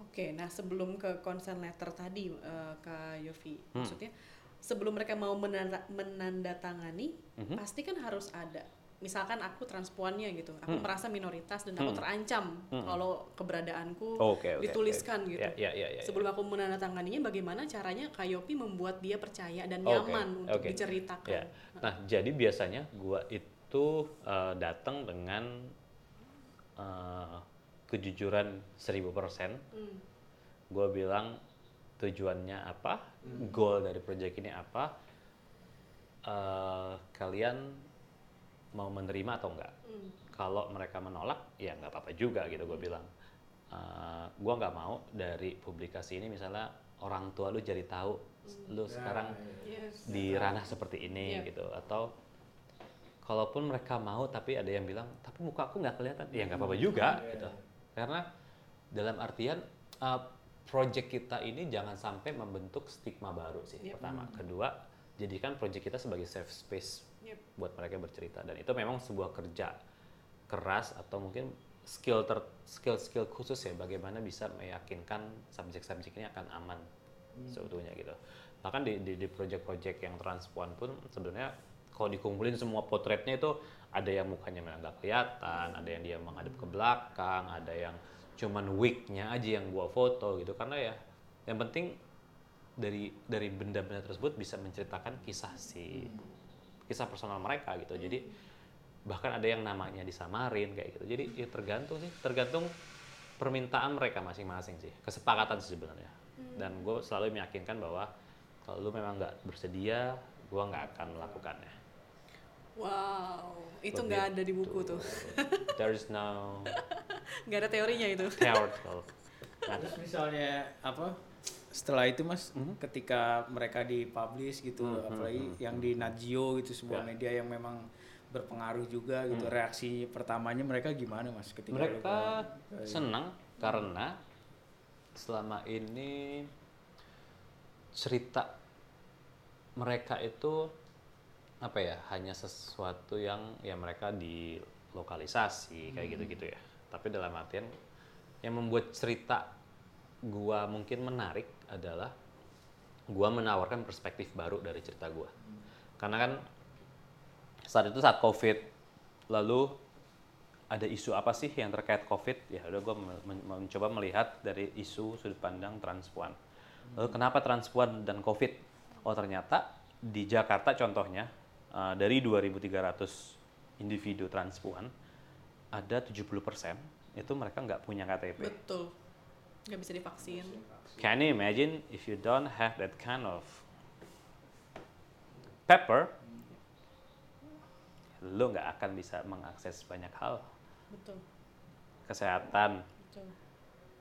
Speaker 1: Oke, nah sebelum ke consent letter tadi eh, Kak Yofi,
Speaker 2: Hmm.
Speaker 1: maksudnya sebelum mereka mau menanda, menandatangani,
Speaker 2: Mhm.
Speaker 1: pasti kan harus ada. Misalkan aku transpuannya gitu, aku
Speaker 2: Hmm.
Speaker 1: merasa minoritas dan aku terancam kalau keberadaanku
Speaker 2: Oke, oke,
Speaker 1: dituliskan
Speaker 2: oke.
Speaker 1: gitu.
Speaker 2: Ya, ya, ya, ya, ya.
Speaker 1: Sebelum aku menandatanganinya, bagaimana caranya Kak Yofi membuat dia percaya dan nyaman untuk
Speaker 2: oke.
Speaker 1: diceritakan?
Speaker 2: Ya. Nah, jadi biasanya gua itu eh, datang dengan eh, kejujuran 1000%.
Speaker 1: Hmm.
Speaker 2: Gue bilang tujuannya apa, goal dari proyek ini apa, eh, kalian mau menerima atau enggak.
Speaker 1: Hmm.
Speaker 2: Kalau mereka menolak, ya nggak apa-apa juga gitu gue bilang. Eh, gua nggak mau dari publikasi ini misalnya orang tua lu jadi tahu lu sekarang
Speaker 1: Yes.
Speaker 2: di ranah seperti ini
Speaker 1: Iya.
Speaker 2: gitu atau kalaupun mereka mau tapi ada yang bilang tapi muka aku nggak kelihatan. Ya nggak apa-apa juga gitu. karena dalam artian uh, project kita ini jangan sampai membentuk stigma baru sih
Speaker 1: Yep.
Speaker 2: pertama. Kedua jadikan project kita sebagai safe space
Speaker 1: Yep.
Speaker 2: buat mereka bercerita. Dan itu memang sebuah kerja keras atau mungkin skill ter skill skill khusus ya bagaimana bisa meyakinkan subjek-subjek ini akan aman sebetulnya gitu. Bahkan di di, di project-project yang transpuan pun sebenarnya kalau dikumpulin semua potretnya itu ada yang mukanya memang nggak kelihatan ada yang dia menghadap ke belakang ada yang cuman wignya aja yang gua foto gitu. Karena ya yang penting dari dari benda-benda tersebut bisa menceritakan kisah si kisah personal mereka gitu. Jadi bahkan ada yang namanya disamarin kayak gitu. Jadi ya tergantung sih. Tergantung permintaan mereka masing-masing sih. Kesepakatan sih sebenarnya. Dan gue selalu meyakinkan bahwa kalau lu memang nggak bersedia gue nggak akan melakukannya
Speaker 1: Wow, itu nggak ada di buku tuh,
Speaker 2: there is no
Speaker 1: nggak ada teorinya itu.
Speaker 2: theoretical
Speaker 3: Nah, terus misalnya apa? Setelah itu mas
Speaker 2: Mhm.
Speaker 3: ketika mereka dipublish gitu apalagi yang di Najio gitu sebuah
Speaker 2: Ya.
Speaker 3: media yang memang berpengaruh juga gitu reaksi pertamanya mereka gimana mas ketika
Speaker 2: mereka
Speaker 3: ke-
Speaker 2: senang karena selama ini cerita mereka itu apa ya hanya sesuatu yang ya mereka di lokalisasi kayak gitu-gitu ya. Tapi dalam artian yang membuat cerita gua mungkin menarik adalah gua menawarkan perspektif baru dari cerita gua. Karena kan saat itu saat covid lalu ada isu apa sih yang terkait covid ya udah gue mencoba melihat dari isu sudut pandang transpuan lalu kenapa transpuan dan covid oh ternyata di Jakarta contohnya uh, dari 2.300 individu transpuan ada 70% itu mereka nggak punya KTP
Speaker 1: betul. Nggak bisa divaksin.
Speaker 2: Can you imagine if you don't have that kind of paper lo nggak akan bisa mengakses banyak hal?
Speaker 1: Betul.
Speaker 2: Kesehatan
Speaker 1: betul.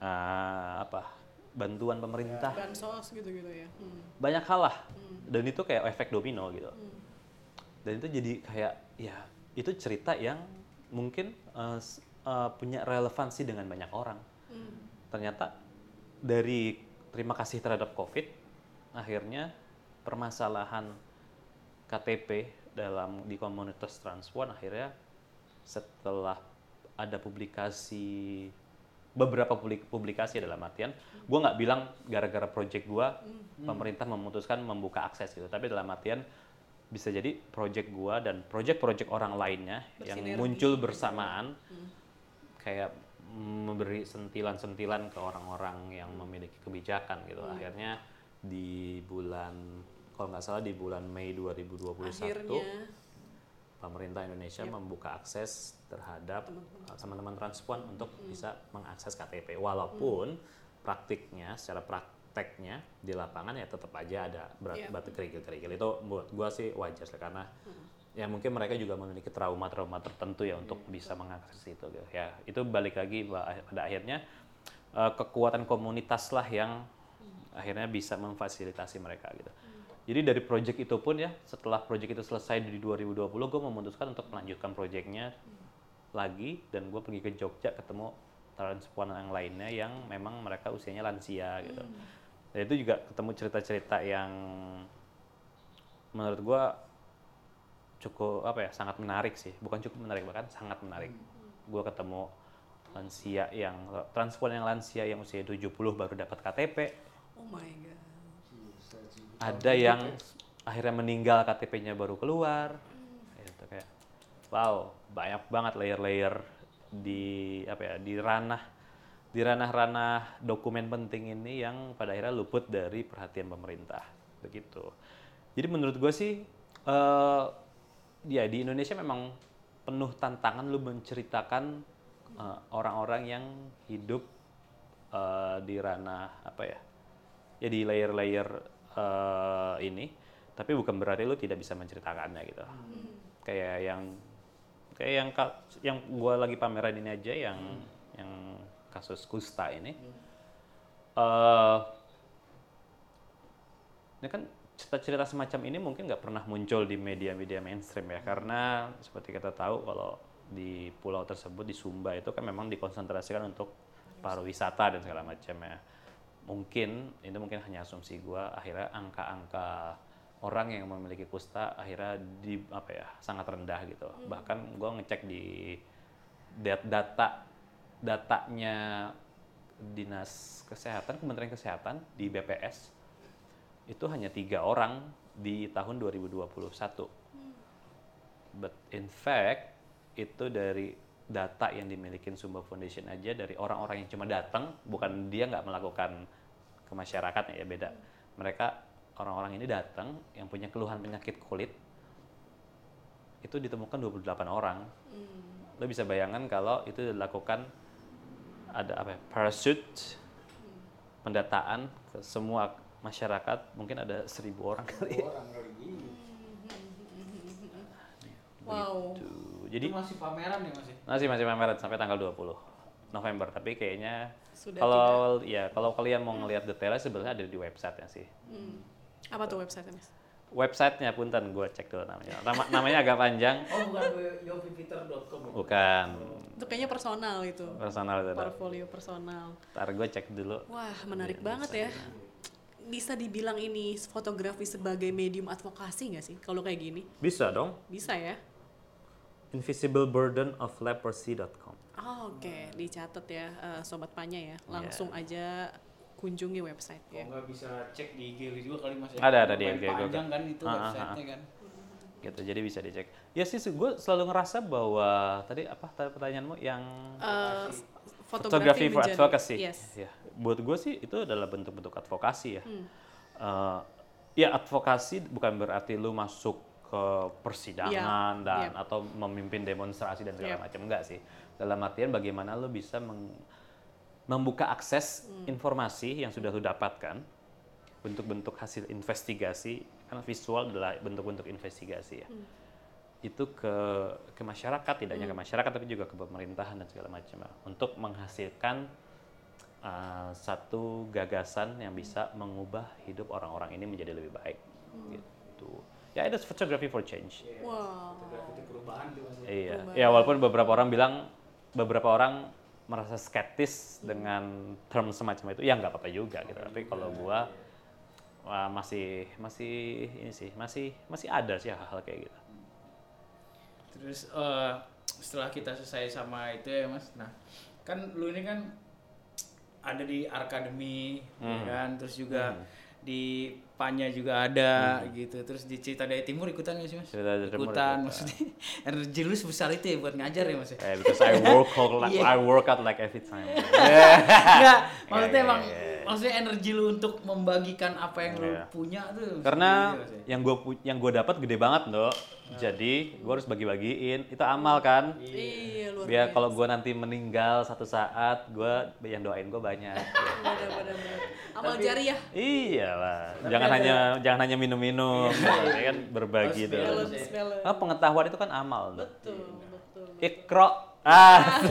Speaker 2: uh, apa bantuan pemerintah.
Speaker 1: Bansos gitu gitu ya. Hmm.
Speaker 2: banyak hal lah. Dan itu kayak efek domino gitu dan itu jadi kayak ya itu cerita yang mungkin uh, uh, punya relevansi dengan banyak orang.
Speaker 1: Hmm.
Speaker 2: ternyata dari terima kasih terhadap covid akhirnya permasalahan KTP dalam di komunitas transpuan akhirnya setelah ada publikasi beberapa publik- publikasi dalam artian gue nggak bilang gara-gara project gue pemerintah memutuskan membuka akses gitu tapi dalam artian bisa jadi project gue dan project-project orang lainnya yang muncul bersamaan kayak memberi sentilan-sentilan ke orang-orang yang memiliki kebijakan gitu. Akhirnya di bulan kalau nggak salah di bulan Mei 2021
Speaker 1: akhirnya.
Speaker 2: pemerintah Indonesia membuka akses terhadap teman-teman. transpuan untuk bisa mengakses KTP walaupun praktiknya secara prakteknya di lapangan ya tetap aja ada berat
Speaker 1: Iya.
Speaker 2: batu kerikil-kerikil. Itu buat gua sih wajar sih karena ya mungkin mereka juga memiliki trauma-trauma tertentu ya untuk bisa mengakses itu gitu. ya itu balik lagi ba- pada akhirnya uh, kekuatan komunitas lah yang akhirnya bisa memfasilitasi mereka gitu. Jadi dari project itu pun ya setelah project itu selesai di 2020 gue memutuskan untuk melanjutkan projectnya lagi dan gue pergi ke Jogja ketemu transpuan yang lainnya yang memang mereka usianya lansia gitu dan itu juga ketemu cerita-cerita yang menurut gue cukup apa ya sangat menarik sih. Bukan cukup menarik bahkan sangat menarik. Gue ketemu lansia yang transpuan yang lansia yang usia 70 baru dapat KTP
Speaker 1: oh my god.
Speaker 2: Ada yang akhirnya meninggal KTP-nya baru keluar. Itu kayak wow banyak banget layer-layer di apa ya di ranah di ranah-ranah dokumen penting ini yang pada akhirnya luput dari perhatian pemerintah. Begitu. Jadi menurut gue sih eh ya di Indonesia memang penuh tantangan lu menceritakan eh, orang-orang yang hidup eh, di ranah apa ya ya di layer-layer eh, ini tapi bukan berarti lu tidak bisa menceritakannya gitu. Kayak yang kayak yang yang gua lagi pameran ini aja yang yang kasus kusta ini eh ini kan cerita-cerita semacam ini mungkin nggak pernah muncul di media-media mainstream ya karena seperti kita tahu kalau di pulau tersebut di Sumba itu kan memang dikonsentrasikan untuk pariwisata dan segala macam ya. Mungkin itu mungkin hanya asumsi gua akhirnya angka-angka orang yang memiliki kusta akhirnya di apa ya sangat rendah gitu. Bahkan gua ngecek di dat- data datanya dinas kesehatan kementerian kesehatan di BPS itu hanya tiga orang di tahun 2021 but in fact itu dari data yang dimiliki Sumba Foundation aja dari orang-orang yang cuma datang bukan dia nggak melakukan ke masyarakat ya beda. Mereka orang-orang ini datang yang punya keluhan penyakit kulit itu ditemukan 28 orang. Lo bisa bayangkan kalau itu dilakukan ada apa ya, parachute pendataan ke semua masyarakat mungkin ada seribu orang kali ya.
Speaker 3: orang kali ini.
Speaker 1: wow
Speaker 2: Tuh.
Speaker 3: Jadi
Speaker 2: Jadi
Speaker 3: masih pameran ya masih.
Speaker 2: masih masih pameran sampai tanggal 20 November, tapi kayaknya
Speaker 1: Sudah
Speaker 2: kalau ya kalau kalian mau ngelihat detailnya sebenarnya ada di websitenya sih.
Speaker 1: Hmm. apa tuh website mas
Speaker 2: Websitenya punten gue cek dulu namanya. Nama, namanya agak panjang.
Speaker 3: Oh bukan yovipiter.com.
Speaker 2: Bukan
Speaker 1: itu kayaknya personal itu
Speaker 2: personal itu.
Speaker 1: portfolio personal
Speaker 2: Ntar gue cek dulu.
Speaker 1: wah menarik banget ya bisa dibilang ini fotografi sebagai medium advokasi nggak sih kalau kayak gini
Speaker 2: Bisa dong.
Speaker 1: bisa ya
Speaker 2: invisibleburdenofleprosy.com.
Speaker 1: Oh, Oke, dicatat ya eh, sobat Panya ya. Langsung aja kunjungi website ya.
Speaker 3: Kalau nggak bisa cek di IG lu juga kali mas ya.
Speaker 2: Ada, ada di IG gua.
Speaker 3: Panjang kan itu
Speaker 2: Ah, ah,
Speaker 3: websitenya kan.
Speaker 2: gitu jadi bisa dicek ya sih gue selalu ngerasa bahwa tadi apa tadi pertanyaanmu yang
Speaker 1: Eh,
Speaker 2: fotografi for
Speaker 1: menjadi-
Speaker 2: advocacy
Speaker 1: Yes.
Speaker 2: ya buat gue sih itu adalah bentuk-bentuk advokasi ya
Speaker 1: Hmm.
Speaker 2: Eh, ya advokasi bukan berarti lu masuk ke persidangan
Speaker 1: Iya,
Speaker 2: dan
Speaker 1: iya.
Speaker 2: atau memimpin demonstrasi dan segala
Speaker 1: Iya.
Speaker 2: macam enggak sih dalam artian bagaimana lu bisa meng- membuka akses
Speaker 1: Hmm.
Speaker 2: informasi yang sudah lu dapatkan bentuk-bentuk hasil investigasi karena visual adalah bentuk-bentuk investigasi ya
Speaker 1: Hmm.
Speaker 2: itu ke ke masyarakat tidak hanya ke masyarakat tapi juga ke pemerintahan dan segala macam untuk menghasilkan uh, satu gagasan yang bisa mengubah hidup orang-orang ini menjadi lebih baik gitu ya itu photography for change
Speaker 1: Wow.
Speaker 3: Fotografi itu perubahan tuh ya.
Speaker 2: iya
Speaker 1: Perubahan.
Speaker 2: ya walaupun beberapa orang bilang beberapa orang merasa skeptis dengan term semacam itu ya nggak apa-apa juga gitu. Tapi kalau gua wah, masih masih ini sih masih masih ada sih hal-hal kayak gitu.
Speaker 3: Terus eh, setelah kita selesai sama itu ya mas, nah kan lu ini kan ada di Arkademi, ya
Speaker 2: Hmm.
Speaker 3: kan, terus juga di Panya juga ada gitu, terus di Cerita dari Timur ikutan gak sih mas?
Speaker 2: Cerita dari Timur
Speaker 3: ikutan, maksudnya energi lu sebesar itu ya buat ngajar ya mas? ya?
Speaker 2: Eh, because I work hard, like,
Speaker 3: Iya.
Speaker 2: I work out like every time.
Speaker 3: Enggak, maksudnya
Speaker 2: Iya,
Speaker 3: emang
Speaker 2: iya, iya.
Speaker 3: Maksudnya energi lu untuk membagikan apa yang lu
Speaker 2: Iya.
Speaker 3: punya tuh.
Speaker 2: Karena
Speaker 3: seperti itu, Mas, ya?
Speaker 2: yang gue yang gue dapat gede banget, Dok. Jadi gue harus bagi-bagiin. Itu amal kan.
Speaker 1: Iya, luar
Speaker 2: Biar kalau gue nanti meninggal satu saat, gue yang doain gue banyak.
Speaker 1: Benar-benar. Amal jariah.
Speaker 2: iya lah. Jangan hanya jangan hanya minum-minum. ya kan berbagi
Speaker 3: balance.
Speaker 2: Ah, pengetahuan itu kan amal.
Speaker 1: Betul, betul.
Speaker 2: Ikro. Ah,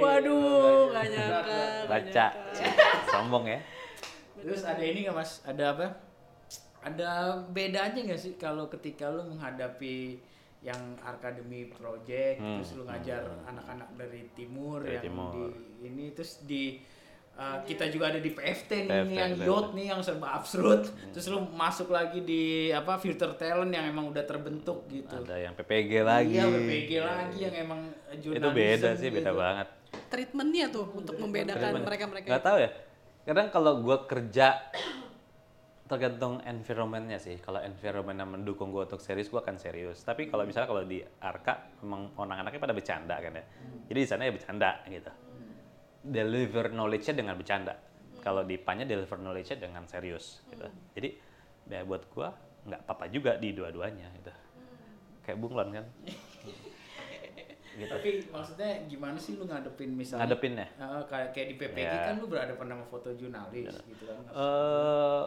Speaker 1: Waduh, gak nyangka.
Speaker 2: baca. Sombong ya.
Speaker 3: Terus ada ini nggak mas? Ada apa? Ada bedanya nggak sih kalau ketika lu menghadapi yang Academy Project,
Speaker 2: Hmm.
Speaker 3: terus lu ngajar anak-anak dari timur
Speaker 2: Dari
Speaker 3: yang
Speaker 2: timur.
Speaker 3: di ini terus di uh, kita juga ada di PFT nih
Speaker 2: PFT,
Speaker 3: yang
Speaker 2: PFT.
Speaker 3: yacht nih yang serba absurd. Terus lu masuk lagi di apa filter talent yang emang udah terbentuk gitu.
Speaker 2: Ada yang PPG lagi.
Speaker 3: Iya, BPG lagi yang emang
Speaker 2: Itu beda sih, beda
Speaker 3: gitu.
Speaker 2: banget.
Speaker 1: Treatmentnya tuh untuk membedakan mereka-mereka.
Speaker 2: Gak tahu ya. Kadang kalau gue kerja tergantung environmentnya sih. Kalau environmentnya mendukung gue untuk serius, gue akan serius. Tapi kalau misalnya kalau di Arka, memang orang-anaknya pada bercanda kan ya. Jadi di sana ya bercanda gitu. Deliver knowledge-nya dengan bercanda. Kalau di Panya deliver knowledge-nya dengan serius gitu. Jadi ya buat gue nggak apa-apa juga di dua-duanya gitu. Kayak bunglon kan. gitu.
Speaker 3: Tapi maksudnya gimana sih lu ngadepin misalnya
Speaker 2: Ngadepinnya.
Speaker 3: Eh, kayak kayak di PPG
Speaker 2: Ya.
Speaker 3: kan lu berhadapan sama foto jurnalis gitu kan.
Speaker 2: eh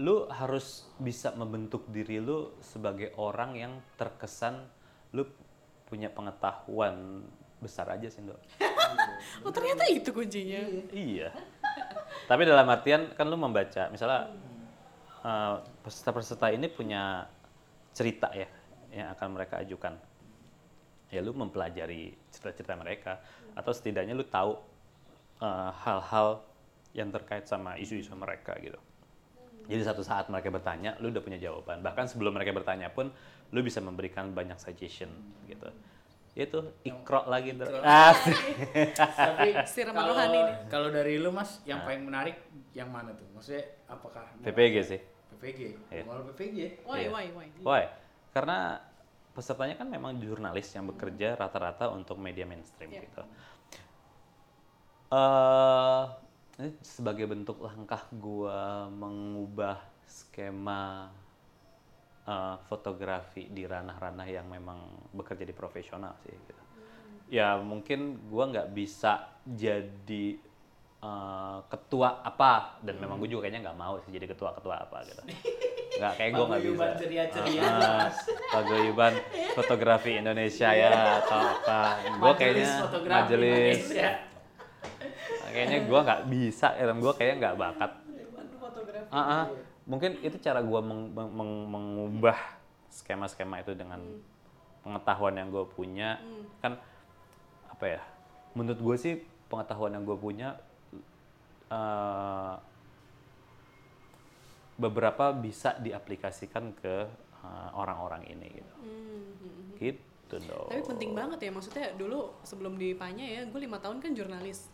Speaker 2: lu harus bisa membentuk diri lu sebagai orang yang terkesan lu punya pengetahuan besar aja sih dok.
Speaker 1: Oh ternyata itu kuncinya.
Speaker 2: iya. Tapi dalam artian kan lu membaca, misalnya eh, peserta-peserta ini punya cerita ya yang akan mereka ajukan. Ya lu mempelajari cerita-cerita mereka atau setidaknya lu tahu eh, hal-hal yang terkait sama isu-isu mereka gitu. Jadi satu saat mereka bertanya, lu udah punya jawaban. Bahkan sebelum mereka bertanya pun, lu bisa memberikan banyak suggestion gitu. Itu ikro lagi tuh.
Speaker 3: Ikro.
Speaker 2: Asik.
Speaker 3: Tapi
Speaker 1: Siraman
Speaker 3: kalau
Speaker 1: rohani nih.
Speaker 3: kalau dari lu Mas yang paling menarik yang mana tuh? Maksudnya apakah
Speaker 2: PPG sih.
Speaker 3: PPG.
Speaker 2: Iya.
Speaker 3: Malah PPG.
Speaker 1: Why,
Speaker 2: Iya.
Speaker 1: why, why?
Speaker 2: Why? Karena pesertanya kan memang jurnalis yang bekerja rata-rata untuk media mainstream
Speaker 1: Iya.
Speaker 2: gitu. eh ini sebagai bentuk langkah gua mengubah skema eh, fotografi di ranah-ranah yang memang bekerja di profesional sih. Gitu. Ya mungkin gua nggak bisa jadi eh, ketua apa dan memang gue juga kayaknya nggak mau sih jadi ketua-ketua apa gitu. Nggak kayak gue nggak bisa.
Speaker 3: Ceria-ceria,
Speaker 2: Ah, Paguyuban fotografi Indonesia ya atau apa. Gue kayaknya
Speaker 3: Majelis. Indonesia.
Speaker 2: Kayaknya gue nggak bisa, dan gue kayaknya nggak bakat.
Speaker 1: Fotografi.
Speaker 2: Ah, ah. Mungkin itu cara gue meng- meng- meng- mengubah skema-skema itu dengan pengetahuan yang gue punya kan apa ya menurut gue sih pengetahuan yang gue punya eh, beberapa bisa diaplikasikan ke eh, orang-orang ini gitu
Speaker 1: Hmm, hmm, hmm.
Speaker 2: gitu dong.
Speaker 1: Tapi penting banget ya maksudnya dulu sebelum di Panya ya gue lima tahun kan jurnalis.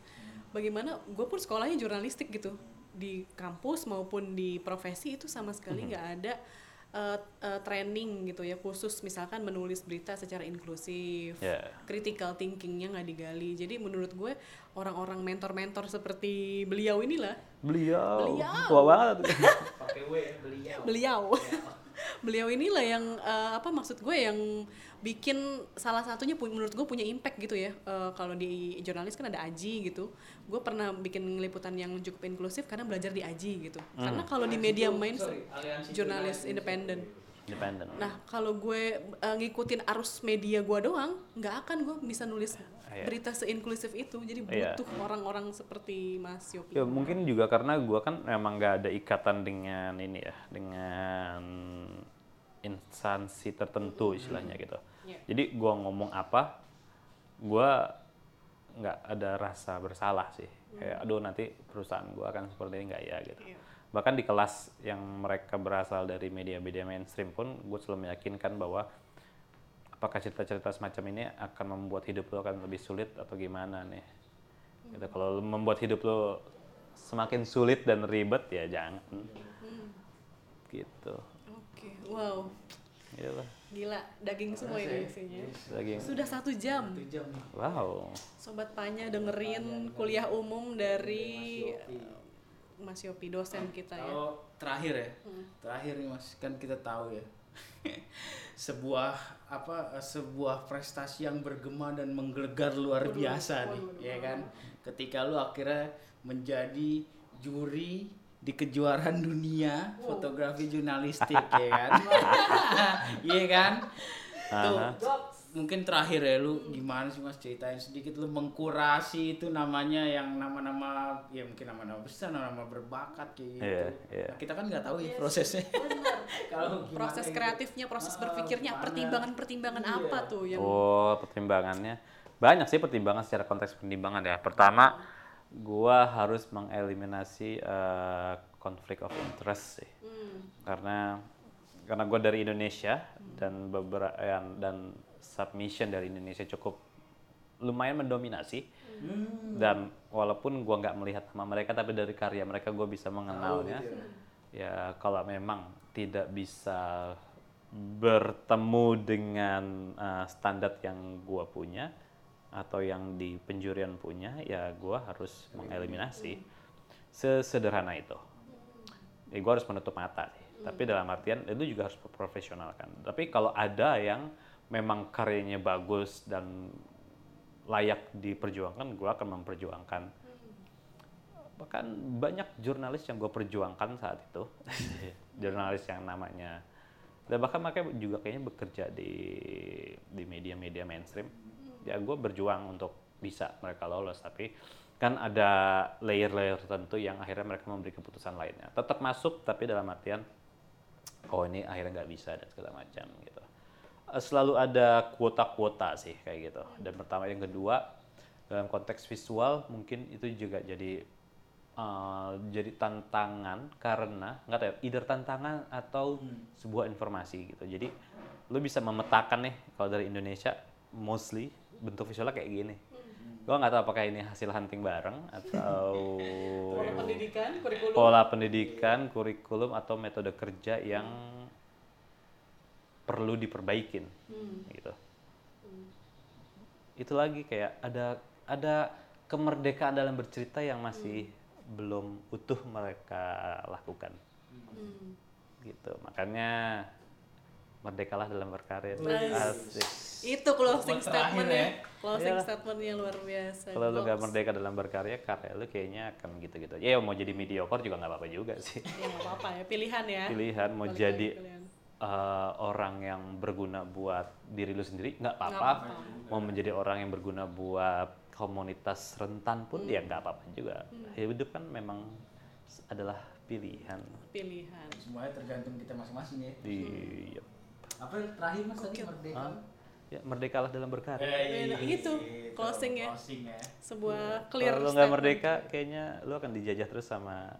Speaker 1: Bagaimana gue pun sekolahnya jurnalistik gitu di kampus maupun di profesi itu sama sekali
Speaker 2: Mhm.
Speaker 1: nggak ada uh, uh, training gitu ya khusus misalkan menulis berita secara inklusif.
Speaker 2: Ya.
Speaker 1: Critical thinkingnya nggak digali. Jadi menurut gue orang-orang mentor-mentor seperti beliau inilah
Speaker 2: Beliau,
Speaker 1: Beliau.
Speaker 2: tua banget.
Speaker 3: pakai W beliau
Speaker 1: beliau beliau inilah yang eh, apa maksud gue yang bikin salah satunya pu- menurut gue punya impact gitu ya. Eh, kalau di jurnalis kan ada aji gitu. Gue pernah bikin liputan yang cukup inklusif karena belajar di aji gitu. Karena kalau di media mainstream jurnalis independen.
Speaker 2: Independen.
Speaker 1: nah kalau gue eh, ngikutin arus media gue doang nggak akan gue bisa nulis
Speaker 2: Iya.
Speaker 1: berita seinklusif itu. Jadi
Speaker 2: Iya.
Speaker 1: butuh orang-orang seperti Mas Yopi.
Speaker 2: Ya mungkin juga karena gua kan memang nggak ada ikatan dengan ini ya, dengan instansi tertentu istilahnya gitu.
Speaker 1: Iya.
Speaker 2: Jadi gua ngomong apa, gua nggak ada rasa bersalah sih. Kayak aduh nanti perusahaan gua akan seperti ini nggak ya gitu.
Speaker 1: Iya.
Speaker 2: Bahkan di kelas yang mereka berasal dari media-media mainstream pun gue selalu meyakinkan bahwa apakah cerita-cerita semacam ini akan membuat hidup lo akan lebih sulit atau gimana nih gitu kalau lo membuat hidup lo semakin sulit dan ribet ya jangan gitu
Speaker 1: oke wow gila daging semua ini isinya.
Speaker 2: Lagi
Speaker 1: sudah satu jam.
Speaker 3: Satu jam nih.
Speaker 2: wow.
Speaker 1: Sobat Panya dengerin kuliah umum dari Mas Yopi. Dosen kita ya.
Speaker 3: Kalau terakhir ya, terakhir nih mas, kan kita tahu ya, sebuah apa, sebuah prestasi yang bergema dan menggelegar luar biasa nih, ya kan? Ketika lu akhirnya menjadi juri di kejuaraan dunia fotografi jurnalistik, ya kan? Iya kan? Tuh, mungkin terakhir ya lu gimana sih mas ceritain sedikit lu mengkurasi itu namanya yang nama-nama ya mungkin nama-nama besar nama-nama berbakat kayak gitu
Speaker 2: Iya, iya.
Speaker 3: Nah, kita kan nggak tahu ya prosesnya kalau
Speaker 1: Proses
Speaker 3: gitu.
Speaker 1: kreatifnya, proses
Speaker 3: Ah,
Speaker 1: berpikirnya, pertimbangan-pertimbangan
Speaker 3: Iya.
Speaker 1: apa tuh yang
Speaker 2: Oh, pertimbangannya banyak sih pertimbangan secara konteks pertimbangan ya. Pertama, gua harus mengeliminasi eh, konflik of interest sih.
Speaker 1: Hmm,
Speaker 2: Karena karena gua dari Indonesia dan beberapa dan submission dari Indonesia cukup lumayan mendominasi.
Speaker 3: Hmm.
Speaker 2: Dan walaupun gua nggak melihat sama mereka tapi dari karya mereka gua bisa mengenalnya.
Speaker 3: gitu
Speaker 2: ya kalau memang tidak bisa bertemu dengan uh, standar yang gua punya atau yang di penjurian punya ya gua harus mengeliminasi sesederhana itu. Ya gua harus menutup mata sih. Tapi dalam artian itu juga harus profesional kan. Tapi kalau ada yang memang karyanya bagus dan layak diperjuangkan gua akan memperjuangkan. Bahkan banyak jurnalis yang gue perjuangkan saat itu. Jurnalis yang namanya. Dan bahkan mereka juga kayaknya bekerja di di media-media mainstream ya gue berjuang untuk bisa mereka lolos tapi kan ada layer-layer tertentu yang akhirnya mereka memberi keputusan lainnya. Tetap masuk tapi dalam artian oh ini akhirnya nggak bisa dan segala macam gitu. Eh, selalu ada kuota-kuota sih kayak gitu. Dan pertama yang kedua dalam konteks visual mungkin itu juga jadi eh, jadi tantangan karena nggak tahu ya, either tantangan atau sebuah informasi gitu. Jadi lu bisa memetakan nih kalau dari Indonesia mostly bentuk visualnya kayak gini gua nggak tahu apakah ini hasil hunting bareng atau
Speaker 1: pola pendidikan, kurikulum.
Speaker 2: pola pendidikan, kurikulum atau metode kerja yang perlu diperbaikin,
Speaker 1: Hmm.
Speaker 2: gitu. Itu lagi kayak ada ada kemerdekaan dalam bercerita yang masih belum utuh mereka lakukan,
Speaker 1: Hmm.
Speaker 2: gitu. Makanya merdekalah dalam berkarya.
Speaker 1: Nice.
Speaker 2: Asik.
Speaker 1: Itu closing statement ya.
Speaker 3: ya.
Speaker 1: Closing
Speaker 2: Iyalah.
Speaker 1: statement yang luar biasa.
Speaker 2: Kalau lu gak merdeka dalam berkarya, karya lu kayaknya akan gitu-gitu. Ya mau jadi mediocre juga nggak apa-apa juga sih.
Speaker 1: Ya nggak apa-apa ya, pilihan ya.
Speaker 2: Pilihan mau
Speaker 1: Balik
Speaker 2: jadi
Speaker 1: pilihan.
Speaker 2: uh, orang yang berguna buat diri lu sendiri nggak apa-apa. Mau menjadi orang yang berguna buat komunitas rentan pun ya nggak apa-apa juga. Hidup kan memang adalah pilihan.
Speaker 1: Pilihan.
Speaker 3: semuanya tergantung kita masing-masing ya
Speaker 2: Iya.
Speaker 3: Apa yang terakhir mas tadi merdeka
Speaker 2: Hah? Ya merdekalah dalam berkarya.
Speaker 1: Eh, nah, itu, closing ya.
Speaker 3: closing ya
Speaker 1: Sebuah clear
Speaker 2: Kalau lu nggak merdeka, kayaknya lu akan dijajah terus sama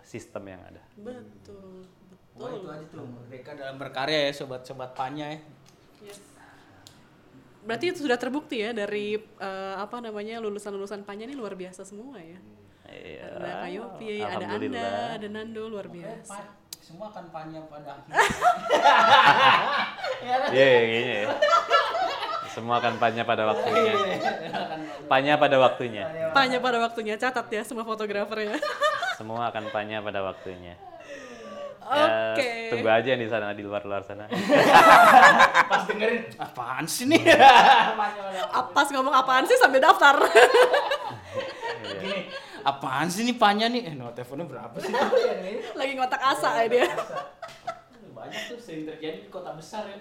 Speaker 2: sistem yang ada.
Speaker 1: Betul.
Speaker 3: Wah, itu
Speaker 1: Betul.
Speaker 3: aja tuh merdeka dalam berkarya ya sobat-sobat panya ya
Speaker 1: Yes. berarti itu sudah terbukti ya dari eh, apa namanya lulusan-lulusan Panya ini luar biasa semua ya.
Speaker 2: Iya.
Speaker 1: Ada Kak Yopi, ada Anda, ada Nando luar
Speaker 3: Eh,
Speaker 1: biasa.
Speaker 3: Semua akan panya pada
Speaker 2: Iya, iya, kayaknya ya. Semua akan panya pada waktunya. Panya pada waktunya.
Speaker 1: Panya pada waktunya catat ya semua fotografernya.
Speaker 2: Semua akan panya pada waktunya.
Speaker 1: Oke.
Speaker 2: Ya, tunggu aja di sana di luar-luar sana.
Speaker 3: pas dengerin apaan sih nih
Speaker 1: Apa ngomong apaan sih sampai daftar?
Speaker 3: Gini, apaan sih nih panya nih eh no teleponnya berapa sih
Speaker 1: Lagi ngotak asa ya dia.
Speaker 3: banyak tuh sering terjadi di kota besar ya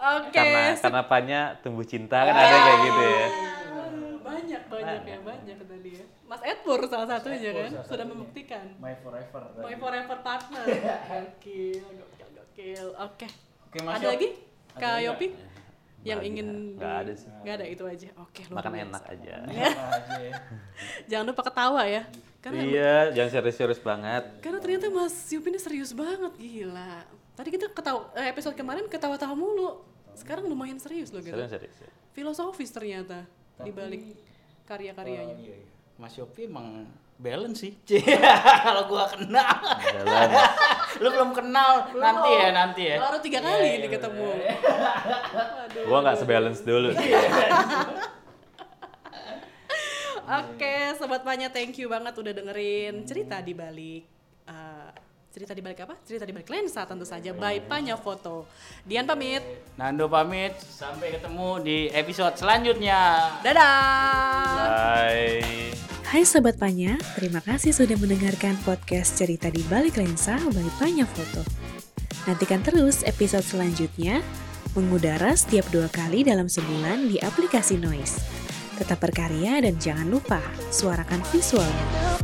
Speaker 1: Oke.
Speaker 2: karena
Speaker 1: sip.
Speaker 2: karena panya tumbuh cinta kan ada kayak gitu ya.
Speaker 1: banyak banyak ya banyak tadi ya. Mas Edpur salah satunya kan
Speaker 3: salah
Speaker 1: sudah
Speaker 3: satunya.
Speaker 1: membuktikan.
Speaker 3: my forever
Speaker 1: My forever partner. Gokil, gokil, gokil. Oke.
Speaker 3: Oke, Mas
Speaker 1: Ada
Speaker 3: Yop.
Speaker 1: lagi?
Speaker 3: Ada
Speaker 1: Kak Yopi? Yang ingin.
Speaker 2: Nggak ada sih.
Speaker 1: Nggak ada itu aja. Oke, luar
Speaker 2: Makan
Speaker 1: biasa.
Speaker 2: enak aja.
Speaker 3: aja ya.
Speaker 1: Jangan lupa ketawa ya. Karena
Speaker 2: Iya, jangan serius-serius banget.
Speaker 1: karena ternyata Mas Yupi ini serius banget gila. Tadi kita ketawa eh, episode kemarin ketawa-tawa mulu. Sekarang lumayan serius loh gitu.
Speaker 2: Serius serius. ya.
Speaker 1: Filosofis ternyata di balik karya-karyanya.
Speaker 3: Oh, iya, iya. Mas Yopi emang balance sih kalau gua kenal lu belum kenal nanti ya nanti ya
Speaker 1: Baru tiga
Speaker 3: Iya,
Speaker 1: kali
Speaker 3: iya,
Speaker 1: ini ketemu.
Speaker 3: bener.
Speaker 1: Waduh.
Speaker 2: Gua nggak sebalance dulu.
Speaker 1: Oke, sobat Panya, thank you banget udah dengerin cerita di balik eh, cerita di balik apa? Cerita di balik lensa tentu saja by Panya Foto. Dian pamit.
Speaker 3: Nando pamit sampai ketemu di episode selanjutnya
Speaker 1: Dadah.
Speaker 2: Bye.
Speaker 4: Hai Sobat Panya, terima kasih sudah mendengarkan podcast cerita di balik lensa by Panya Foto. Nantikan terus episode selanjutnya, mengudara setiap dua kali dalam sebulan di aplikasi Noise. Tetap berkarya dan jangan lupa suarakan visualnya.